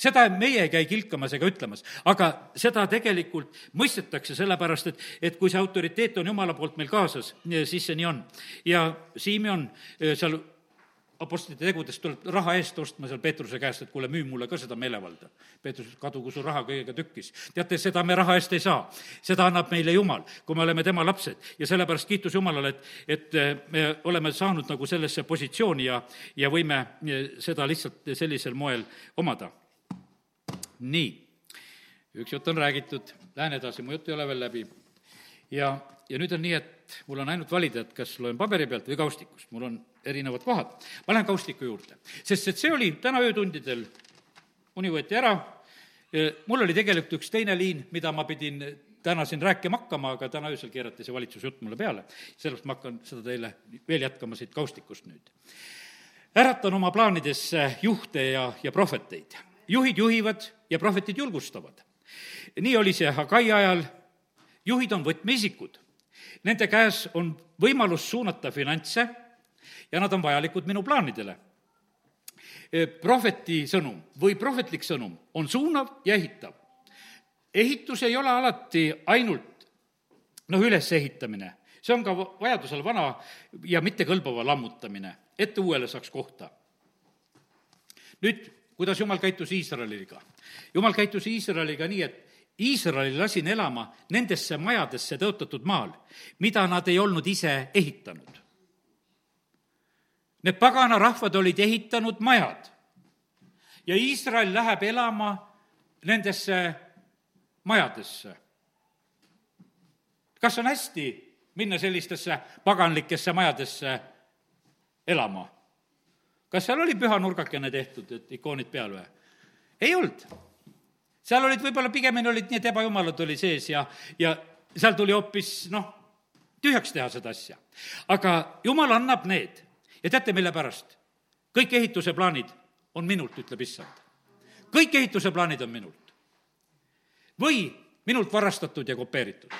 seda meie ei käi kilkamas ega ütlemas, aga seda tegelikult mõistetakse, sellepärast et, et kui see autoriteet on Jumala poolt meil kaasas, siis see nii on. ja Siimi on seal apostlite tegudest tuleb raha eest ostma seal Peetruse käest, et kuule, müü mulle ka seda meelevalda. Peetrus ütles, kadugu su raha kõigega tükkis. teate, seda me raha eest ei saa. seda annab meile Jumal, kui me oleme tema lapsed. ja sellepärast kiitus Jumalale, et, et me oleme saanud nagu sellesse positsiooni ja, ja võime seda lihtsalt sellisel moel omada nii, üks jutt on räägitud, lähen edasi, mu jutt ei ole veel läbi. ja, ja nüüd on nii, et mul on ainult valida, et kas loen paberi pealt või kaustikust, mul on erinevad kohad. ma lähen kaustiku juurde, sest et see oli täna öötundidel, uni võeti ära, mul oli tegelikult üks teine liin, mida ma pidin täna siin rääkima hakkama, aga täna öösel keerati see valitsusjutt mulle peale. sellepärast ma hakkan seda teile veel jätkama siit kaustikust nüüd. äratan oma plaanidesse juhte ja, ja prohveteid juhid juhivad ja prohvetid julgustavad. nii oli see Hagai ajal, juhid on võtmeisikud. Nende käes on võimalus suunata finantse ja nad on vajalikud minu plaanidele. prohveti sõnum või prohvetlik sõnum on suunav ja ehitav. ehitus ei ole alati ainult noh, ülesehitamine, see on ka vajadusel vana ja mittekõlbava lammutamine, et uuele saaks kohta. nüüd kuidas jumal käitus Iisraeliga. jumal käitus Iisraeliga nii, et Iisraeli lasin elama nendesse majadesse tõotatud maal, mida nad ei olnud ise ehitanud. Need pagana rahvad olid ehitanud majad ja Iisrael läheb elama nendesse majadesse. kas on hästi minna sellistesse paganlikesse majadesse elama? Kas seal oli püha nurgakene tehtud, et ikoonid peal või? ei olnud. seal olid võib-olla pigemini olid nii, et ebajumalad oli sees ja, ja seal tuli hoopis noh, tühjaks teha seda asja. aga jumal annab need ja teate, mille pärast? kõik ehituse plaanid on minult, ütleb issand. kõik ehituse plaanid on minult. või minult varastatud ja kopeeritud.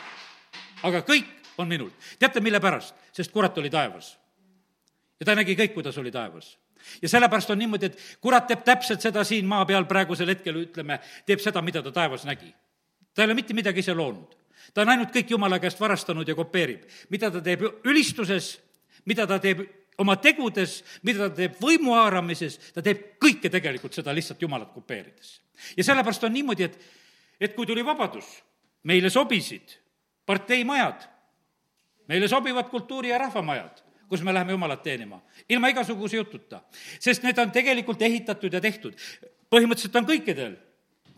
aga kõik on minult. teate, mille pärast? sest kurat oli taevas. ja ta nägi kõik, kuidas oli taevas ja sellepärast on niimoodi, et kurat teeb täpselt seda siin maa peal praegusel hetkel, ütleme, teeb seda, mida ta taevas nägi. ta ei ole mitte midagi ise loonud. ta on ainult kõik jumala käest varastanud ja kopeerib. mida ta teeb ülistuses, mida ta teeb oma tegudes, mida ta teeb võimu haaramises, ta teeb kõike tegelikult seda lihtsalt jumalat kopeerides. ja sellepärast on niimoodi, et, et kui tuli vabadus, meile sobisid parteimajad, meile sobivad kultuuri- ja rahvamajad kus me läheme Jumalat teenima. ilma igasuguse jututa. sest need on tegelikult ehitatud ja tehtud. põhimõtteliselt on kõikidel.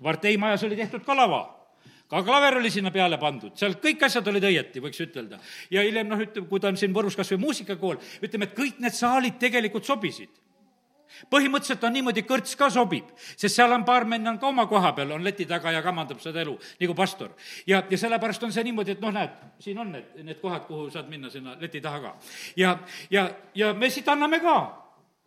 parteimajas oli tehtud ka lava ka klaver oli sinna peale pandud, seal kõik asjad olid õieti, võiks ütelda. ja hiljem noh, ütleme, kui ta on siin Võrus kas või muusikakool, ütleme, et kõik need saalid tegelikult sobisid põhimõtteliselt on niimoodi, kõrts ka sobib, sest seal on baarmen on ka oma koha peal, on leti taga ja kamandab seda elu, nagu pastor. ja, ja sellepärast on see niimoodi, et noh, näed, siin on need, need kohad, kuhu saad minna sinna leti taha ka. ja, ja, ja me siit anname ka,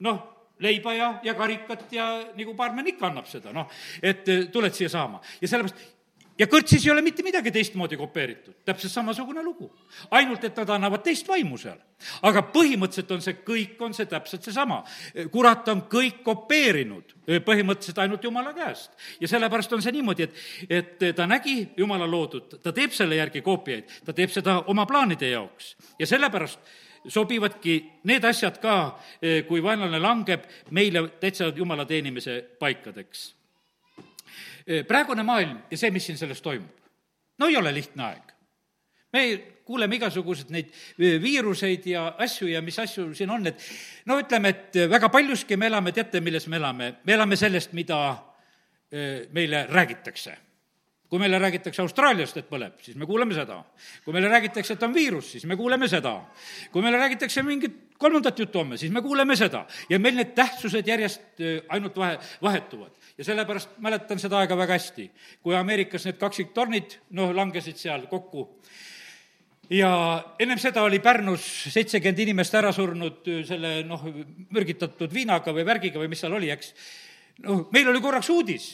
noh, leiba ja, ja karikat ja nagu baarmen ikka annab seda, noh, et eh, tuled siia saama. ja sellepärast ja kõrtsis ei ole mitte midagi teistmoodi kopeeritud, täpselt samasugune lugu. ainult, et nad annavad teist vaimu seal. aga põhimõtteliselt on see, kõik on see täpselt seesama. kurat on kõik kopeerinud põhimõtteliselt ainult Jumala käest. ja sellepärast on see niimoodi, et, et ta nägi Jumala loodut, ta teeb selle järgi koopiaid, ta teeb seda oma plaanide jaoks ja sellepärast sobivadki need asjad ka, kui vaenlane langeb, meile täitsa Jumala teenimise paikadeks praegune maailm ja see, mis siin selles toimub, no ei ole lihtne aeg. me kuuleme igasuguseid neid viiruseid ja asju ja mis asju siin on, et no ütleme, et väga paljuski me elame, teate, milles me elame? me elame sellest, mida meile räägitakse kui meile räägitakse Austraaliast, et põleb, siis me kuuleme seda. kui meile räägitakse, et on viirus, siis me kuuleme seda. kui meile räägitakse mingit kolmandat juttu homme, siis me kuuleme seda. ja meil need tähtsused järjest ainult vahe, vahetuvad ja sellepärast mäletan seda aega väga hästi, kui Ameerikas need kaksiktornid, noh, langesid seal kokku ja ennem seda oli Pärnus seitsekümmend inimest ära surnud selle noh, mürgitatud viinaga või värgiga või mis seal oli, eks. noh, meil oli korraks uudis,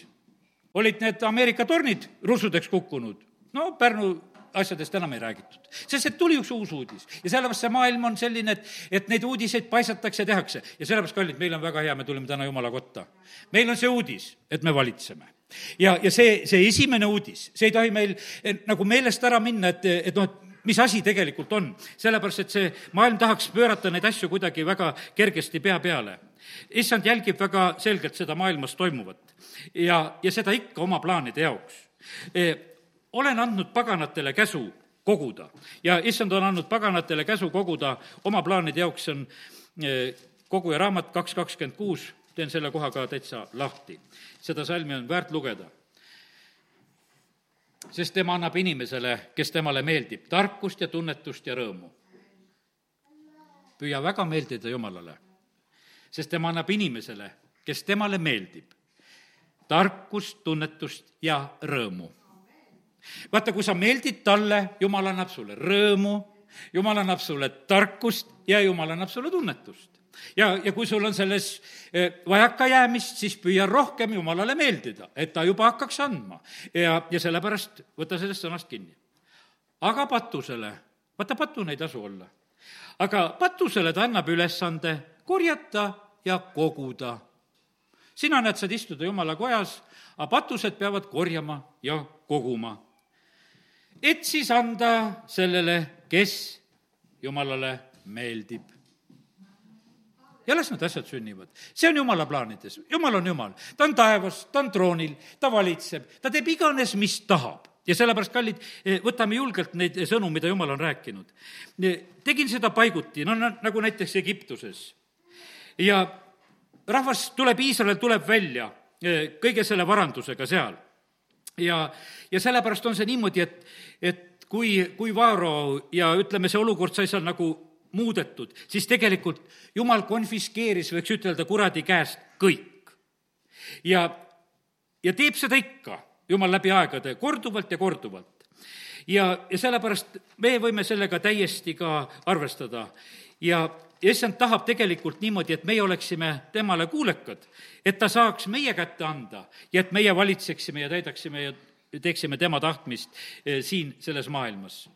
olid need Ameerika tornid russudeks kukkunud. no Pärnu asjadest enam ei räägitud. sest et tuli üks uus uudis ja sellepärast see maailm on selline, et, et neid uudiseid paisatakse ja tehakse. ja sellepärast, kallid, meil on väga hea, me tulime täna Jumala kotta. meil on see uudis, et me valitseme ja, ja see, see esimene uudis, see ei tohi meil eh, nagu meelest ära minna, et, et noh, et mis asi tegelikult on, sellepärast et see maailm tahaks pöörata neid asju kuidagi väga kergesti pea peale. Issand jälgib väga selgelt seda maailmas toimuvat ja, ja seda ikka oma plaanide jaoks eh, olen andnud paganatele käsu koguda ja issand on andnud paganatele käsu koguda oma plaanide jaoks, see on eh, koguja raamat kaks kakskümmend kuus, teen selle koha ka täitsa lahti. seda salmi on väärt lugeda. sest tema annab inimesele, kes temale meeldib, tarkust ja tunnetust ja rõõmu. püüa väga meeldida Jumalale, sest tema annab inimesele, kes temale meeldib, tarkust, tunnetust ja rõõmu vaata, kui sa meeldid talle, jumal annab sulle rõõmu, jumal annab sulle tarkust ja jumal annab sulle tunnetust. ja, ja kui sul on selles eh, vajakajäämist, siis püüa rohkem Jumalale meeldida, et ta juba hakkaks andma. ja, ja sellepärast võta sellest sõnast kinni. aga patusele, vaata, patune ei tasu olla. aga patusele ta annab ülesande korjata ja koguda. sina näed, saad istuda Jumala kojas, aga patused peavad korjama ja koguma et siis anda sellele, kes Jumalale meeldib. ja las need asjad sünnivad. see on Jumala plaanides, Jumal on Jumal, ta on taevas, ta on troonil, ta valitseb, ta teeb iganes, mis tahab ja sellepärast, kallid, võtame julgelt neid sõnu, mida Jumal on rääkinud. tegin seda paiguti, no nagu näiteks Egiptuses. Ja rahvas tuleb, Iisrael tuleb välja kõige selle varandusega seal ja, ja sellepärast on see niimoodi, et, et kui, kui Vaaro ja ütleme, see olukord sai seal nagu muudetud, siis tegelikult jumal konfiskeeris, võiks ütelda, kuradi käest kõik. ja, ja teeb seda ikka, jumal läbi aegade, korduvalt ja korduvalt. ja, ja sellepärast me võime sellega täiesti ka arvestada ja ja issand tahab tegelikult niimoodi, et meie oleksime temale kuulekad, et ta saaks meie kätte anda ja et meie valitseksime ja täidaksime ja teeksime tema tahtmist eh, siin selles maailmas.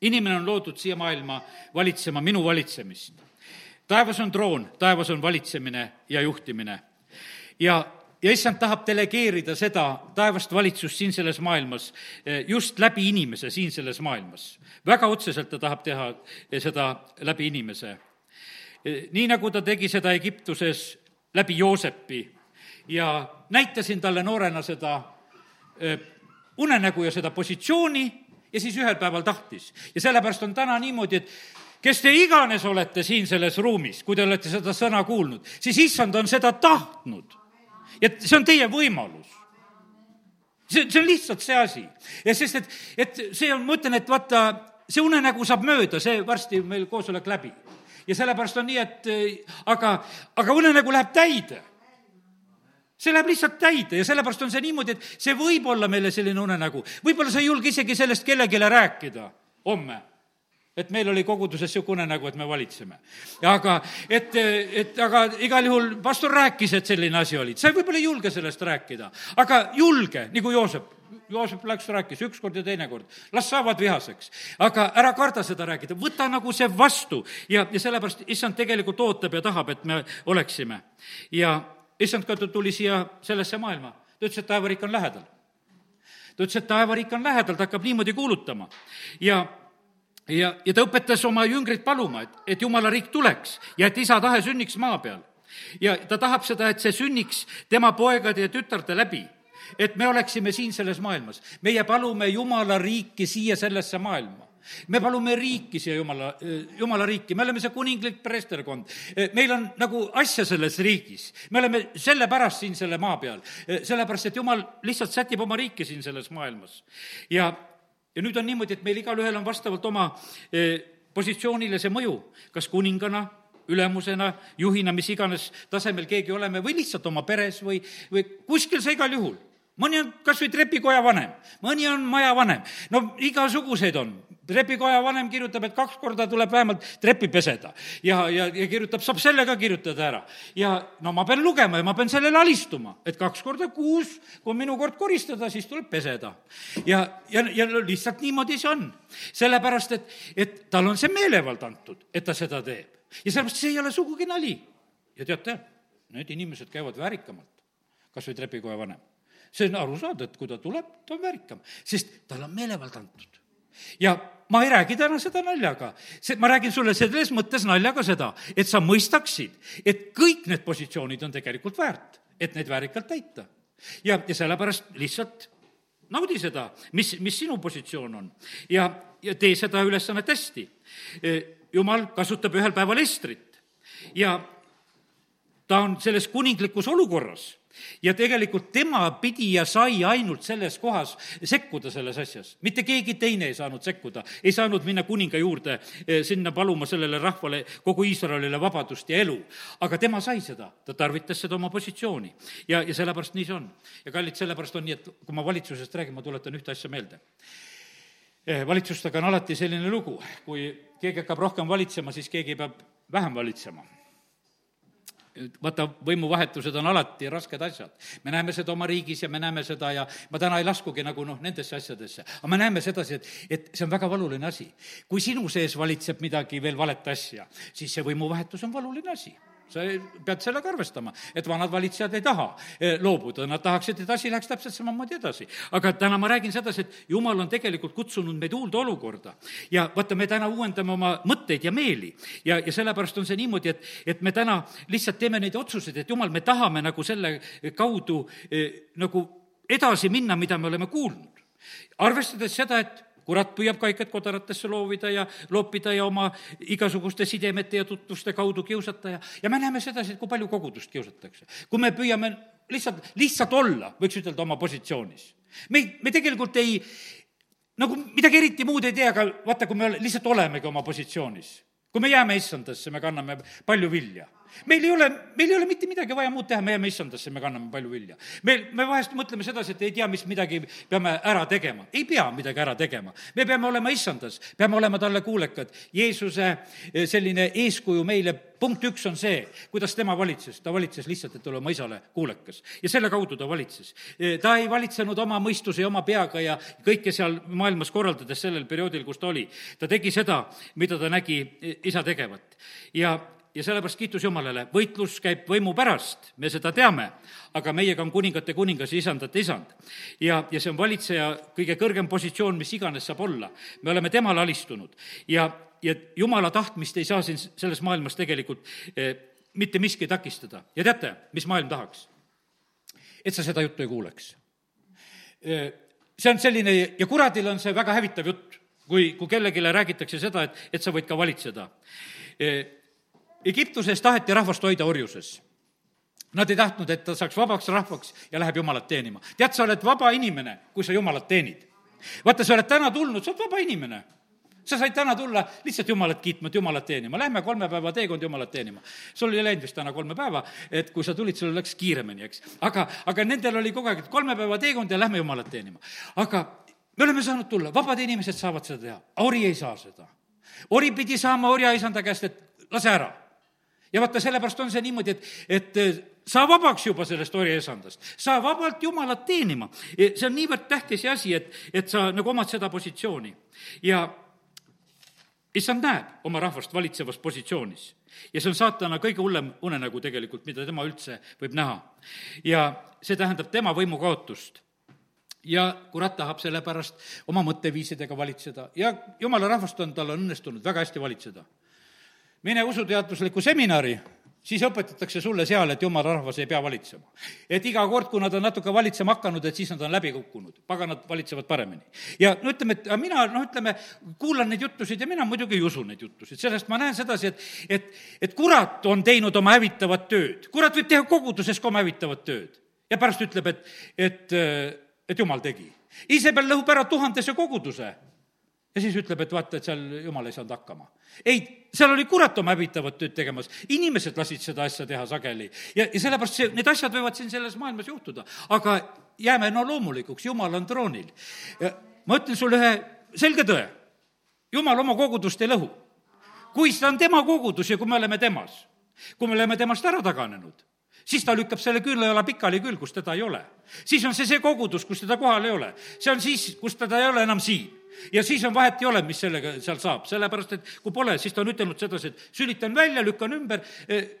inimene on loodud siia maailma valitsema minu valitsemist. taevas on troon, taevas on valitsemine ja juhtimine. ja ja issand tahab delegeerida seda taevast valitsust siin selles maailmas eh, just läbi inimese siin selles maailmas. väga otseselt ta tahab teha eh, seda läbi inimese. Eh, nii nagu ta tegi seda Egiptuses läbi Joosepi ja näitasin talle noorena seda unenägu ja seda positsiooni ja siis ühel päeval tahtis. ja sellepärast on täna niimoodi, et kes te iganes olete siin selles ruumis, kui te olete seda sõna kuulnud, siis issand on seda tahtnud ja see on teie võimalus see, see on lihtsalt see asi. ja sest, et, et see on, ma ütlen, et vaata, see unenägu saab mööda, see varsti meil koosolek läbi. ja sellepärast on nii, et aga, aga unenägu läheb täide. see läheb lihtsalt täide ja sellepärast on see niimoodi, et see võib olla meile selline unenägu. võib-olla sa ei julge isegi sellest kellelegi rääkida homme et meil oli koguduses niisugune unenägu, et me valitseme. aga et, et aga igal juhul pastor rääkis, et selline asi oli. sa võib-olla ei julge sellest rääkida, aga julge, nagu Joosep Joosep läks, rääkis üks kord ja teine kord, las saavad vihaseks. aga ära karda seda rääkida, võta nagu see vastu ja, ja sellepärast issand tegelikult ootab ja tahab, et me oleksime. ja issand ka tuli siia sellesse maailma, ta ütles, et taevariik on lähedal. ta ütles, et taevariik on lähedal, ta hakkab niimoodi kuulutama ja ja, ja ta õpetas oma jüngrit paluma, et, et jumala riik tuleks ja et isa tahe sünniks maa peal. ja ta tahab seda, et see sünniks tema poegade ja tütarde läbi et me oleksime siin selles maailmas. meie palume Jumala riiki siia sellesse maailma me palume riiki siia Jumala, Jumala riiki, me oleme see kuninglik preesterkond. meil on nagu asja selles riigis. me oleme sellepärast siin selle maa peal, sellepärast et Jumal lihtsalt sätib oma riiki siin selles maailmas. ja, ja nüüd on niimoodi, et meil igalühel on vastavalt oma eh, positsioonile see mõju, kas kuningana, ülemusena, juhina, mis iganes tasemel keegi oleme, või lihtsalt oma peres või, või kuskil sa igal juhul. Mõni on kas või trepikoja vanem, mõni on maja vanem, no igasuguseid on. Trepikoja vanem kirjutab, et kaks korda tuleb vähemalt treppi peseda ja, ja, ja kirjutab, saab selle ka kirjutada ära. ja no ma pean lugema ja ma pean sellele alistuma, et kaks korda kuus, kui on minu kord koristada, siis tuleb peseda. ja, ja, ja lihtsalt niimoodi see on. sellepärast, et, et tal on see meelevald antud, et ta seda teeb. ja sellepärast see ei ole sugugi nali. ja teate, need inimesed käivad väärikamalt, kas või trepikoja vanem see on aru saada, et kui ta tuleb, ta on väärikam, sest tal on meelevald antud. Ja ma ei räägi täna seda naljaga, see, ma räägin sulle selles mõttes naljaga seda, et sa mõistaksid, et kõik need positsioonid on tegelikult väärt, et neid väärikalt täita. ja, ja sellepärast lihtsalt naudi seda, mis, mis sinu positsioon on ja, ja tee seda ülesannet hästi. jumal kasutab ühel päeval Estrit ja ta on selles kuninglikus olukorras ja tegelikult tema pidi ja sai ainult selles kohas sekkuda selles asjas. mitte keegi teine ei saanud sekkuda, ei saanud minna kuninga juurde eh, sinna paluma sellele rahvale, kogu Iisraelile vabadust ja elu. aga tema sai seda, ta tarvitas seda oma positsiooni. ja, ja sellepärast nii see on. ja kallid, sellepärast on nii, et kui ma valitsusest räägin, ma tuletan ühte asja meelde eh, valitsustega on alati selline lugu, kui keegi hakkab rohkem valitsema, siis keegi peab vähem valitsema vaata, võimuvahetused on alati rasked asjad. me näeme seda oma riigis ja me näeme seda ja ma täna ei laskugi nagu noh, nendesse asjadesse. aga me näeme sedasi, et, et see on väga valuline asi. kui sinu sees valitseb midagi veel valet asja, siis see võimuvahetus on valuline asi sa pead sellega arvestama, et vanad valitsejad ei taha eh, loobuda, nad tahaksid, et asi läheks täpselt samamoodi edasi. aga täna ma räägin sedasi, et jumal on tegelikult kutsunud meid uude olukorda. ja vaata, me täna uuendame oma mõtteid ja meeli ja, ja sellepärast on see niimoodi, et, et me täna lihtsalt teeme neid otsuseid, et jumal, me tahame nagu selle kaudu eh, nagu edasi minna, mida me oleme kuulnud. arvestades seda, et kurat püüab kaiket kodaratesse loovida ja loopida ja oma igasuguste sidemete ja tutvuste kaudu kiusata ja, ja me näeme sedasi, et kui palju kogudust kiusatakse. kui me püüame lihtsalt, lihtsalt olla, võiks ütelda, oma positsioonis. me me tegelikult ei, nagu midagi eriti muud ei tee, aga vaata, kui me lihtsalt olemegi oma positsioonis. kui me jääme issandasse, me kanname palju vilja meil ei ole, meil ei ole mitte midagi vaja muud teha, me jääme issandasse, me kanname palju vilja. meil, me vahest mõtleme sedasi, et ei tea, mis midagi peame ära tegema. ei pea midagi ära tegema. me peame olema issandas, peame olema talle kuulekad. Jeesuse eh, selline eeskuju meile, punkt üks on see, kuidas tema valitses. ta valitses lihtsalt, et olla oma isale kuulekas. ja selle kaudu ta valitses. Eh, ta ei valitsenud oma mõistuse ja oma peaga ja kõike seal maailmas korraldades sellel perioodil, kus ta oli. ta tegi seda, mida ta nägi eh, isa tegevat. ja ja sellepärast kiitus Jumalale, võitlus käib võimu pärast, me seda teame, aga meiega on kuningate kuningas ja isandate isand. ja, ja see on valitseja kõige kõrgem positsioon, mis iganes saab olla. me oleme temale alistunud ja, ja Jumala tahtmist ei saa siin selles maailmas tegelikult eh, mitte miski takistada. ja teate, mis maailm tahaks? et sa seda juttu ei kuuleks eh,. see on selline, ja kuradil on see väga hävitav jutt, kui, kui kellelegi räägitakse seda, et, et sa võid ka valitseda eh, Egiptuses taheti rahvast hoida orjuses. Nad ei tahtnud, et ta saaks vabaks rahvaks ja läheb Jumalat teenima. tead, sa oled vaba inimene, kui sa Jumalat teenid. vaata, sa oled täna tulnud, sa oled vaba inimene. sa said täna tulla lihtsalt Jumalat kiitma, et Jumalat teenima. Lähme kolme päeva teekond Jumalat teenima. sul ei läinud vist täna kolme päeva, et kui sa tulid, sul läks kiiremini, eks. aga, aga nendel oli kogu aeg, et kolme päeva teekond ja lähme Jumalat teenima. aga me oleme saanud tulla, vabad inimesed saavad seda teha, ori ei saa seda ori pidi saama orjaisanda käest, et lase ära. Ja vaata, sellepärast on see niimoodi, et, et eh, saa vabaks juba sellest orjaisandast, saa vabalt Jumalat teenima. see on niivõrd tähtis asi, et, et sa nagu omad seda positsiooni. ja issand näeb oma rahvast valitsevas positsioonis ja see on saatana kõige hullem unenägu tegelikult, mida tema üldse võib näha. ja see tähendab tema võimu kaotust ja kurat tahab sellepärast oma mõtteviisidega valitseda ja jumala rahvast on, tal on õnnestunud väga hästi valitseda. Mine usuteaduslikku seminari siis õpetatakse sulle seal, et jumala rahvas ei pea valitsema. et iga kord, kui nad on natuke valitsema hakanud, et siis nad on läbi kukkunud, paganad valitsevad paremini. ja no ütleme, et mina noh, ütleme, kuulan neid jutusid ja mina muidugi ei usu neid jutusid, sellest ma näen sedasi, et et, et kurat on teinud oma hävitavat tööd, kurat võib teha koguduses ka oma hävitavat tööd. ja pärast ütleb, et, et, et jumal tegi. Iisabel lõhub ära tuhandese koguduse ja siis ütleb, et vaata, et seal jumal ei saanud hakkama. ei, seal oli kurat oma hävitavat tööd tegemas, inimesed lasid seda asja teha sageli ja, ja sellepärast see, need asjad võivad siin selles maailmas juhtuda, aga jääme no loomulikuks, jumal on troonil. ma ütlen sulle ühe selge tõe, jumal oma kogudust ei lõhu. kui see on tema kogudus ja kui me oleme temas, kui me oleme temast ära taganenud, siis ta lükkab selle küünlajala pikali küll, kus teda ei ole. siis on see see kogudus, kus teda kohal ei ole. see on siis, kus teda ei ole enam siin ja siis on vahet ei ole, mis sellega seal saab, sellepärast et kui pole, siis ta on ütelnud sedasi, et sülitan välja, lükkan ümber,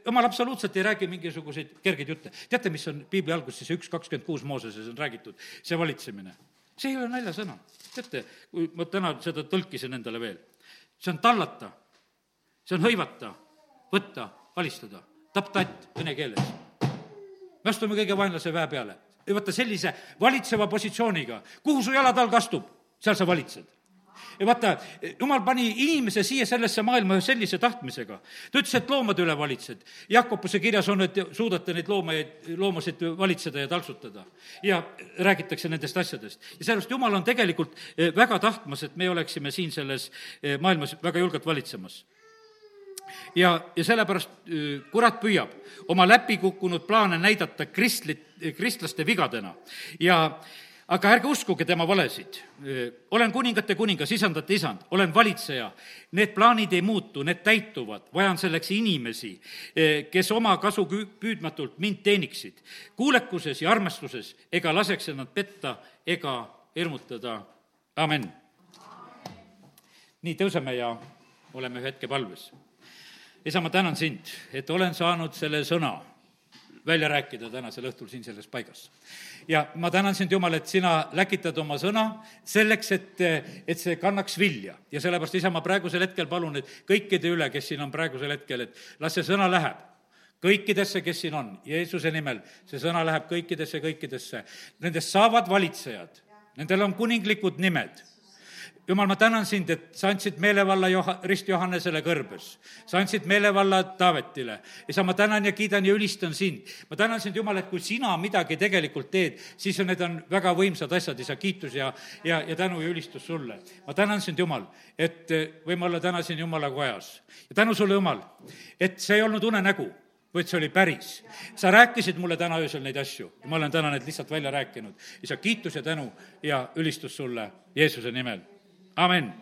jumal absoluutselt ei räägi mingisuguseid kergeid jutte. teate, mis on piibli alguses, see üks kakskümmend kuus Mooseses on räägitud, see valitsemine? see ei ole naljasõna. teate, kui ma täna seda tõlkisin endale veel, see on tallata, see on hõivata, võtta, alistada, tapp-tatt vene keeles. me astume kõige vaenlase väe peale. Vaata sellise valitseva positsiooniga, kuhu su jalad all kastub seal sa valitsed ja vaata, jumal pani inimese siia sellesse maailma ühe sellise tahtmisega. ta ütles, et loomade üle valitsed. Jakobuse kirjas on, et suudate neid loomaid, loomasid valitseda ja taltsutada. ja räägitakse nendest asjadest. ja sellepärast Jumal on tegelikult eh, väga tahtmas, et me oleksime siin selles eh, maailmas väga julgelt valitsemas ja, ja sellepärast eh, kurat püüab oma läbikukkunud plaane näidata kristlit, kristlaste vigadena ja aga ärge uskuge tema valesid. olen kuningate kuningas, isandate isand, olen valitseja. Need plaanid ei muutu, need täituvad, vajan selleks inimesi, kes oma kasu püüdmatult mind teeniksid. kuulekuses ja armastuses ega laseks ennast petta ega hirmutada. amen. nii, tõuseme ja oleme ühe hetke palves. isa, ma tänan sind, et olen saanud selle sõna välja rääkida tänasel õhtul siin selles paigas. ja ma tänan sind, Jumal, et sina läkitad oma sõna selleks, et, et see kannaks vilja. ja sellepärast, isa, ma praegusel hetkel palun, et kõikide üle, kes siin on praegusel hetkel, et las see sõna läheb kõikidesse, kes siin on, Jeesuse nimel, see sõna läheb kõikidesse, kõikidesse. Nendest saavad valitsejad, nendel on kuninglikud nimed jumal, ma tänan sind, et sa andsid meelevalla Joha-, Rist Johannesele kõrbes. sa andsid meelevalla Taavetile. isa, ma tänan ja kiidan ja ülistan sind. ma tänan sind, Jumal, et kui sina midagi tegelikult teed, siis on, need on väga võimsad asjad, isa, kiitus ja, ja, ja tänu ja ülistus sulle. ma tänan sind, Jumal, et eh, võime olla täna siin Jumala kojas. ja tänu sulle, Jumal, et see ei olnud unenägu vaid see oli päris. sa rääkisid mulle täna öösel neid asju ja ma olen täna need lihtsalt välja rääkinud. isa, kiitus ja tänu ja ülistus sulle Jeesuse nimel Amen.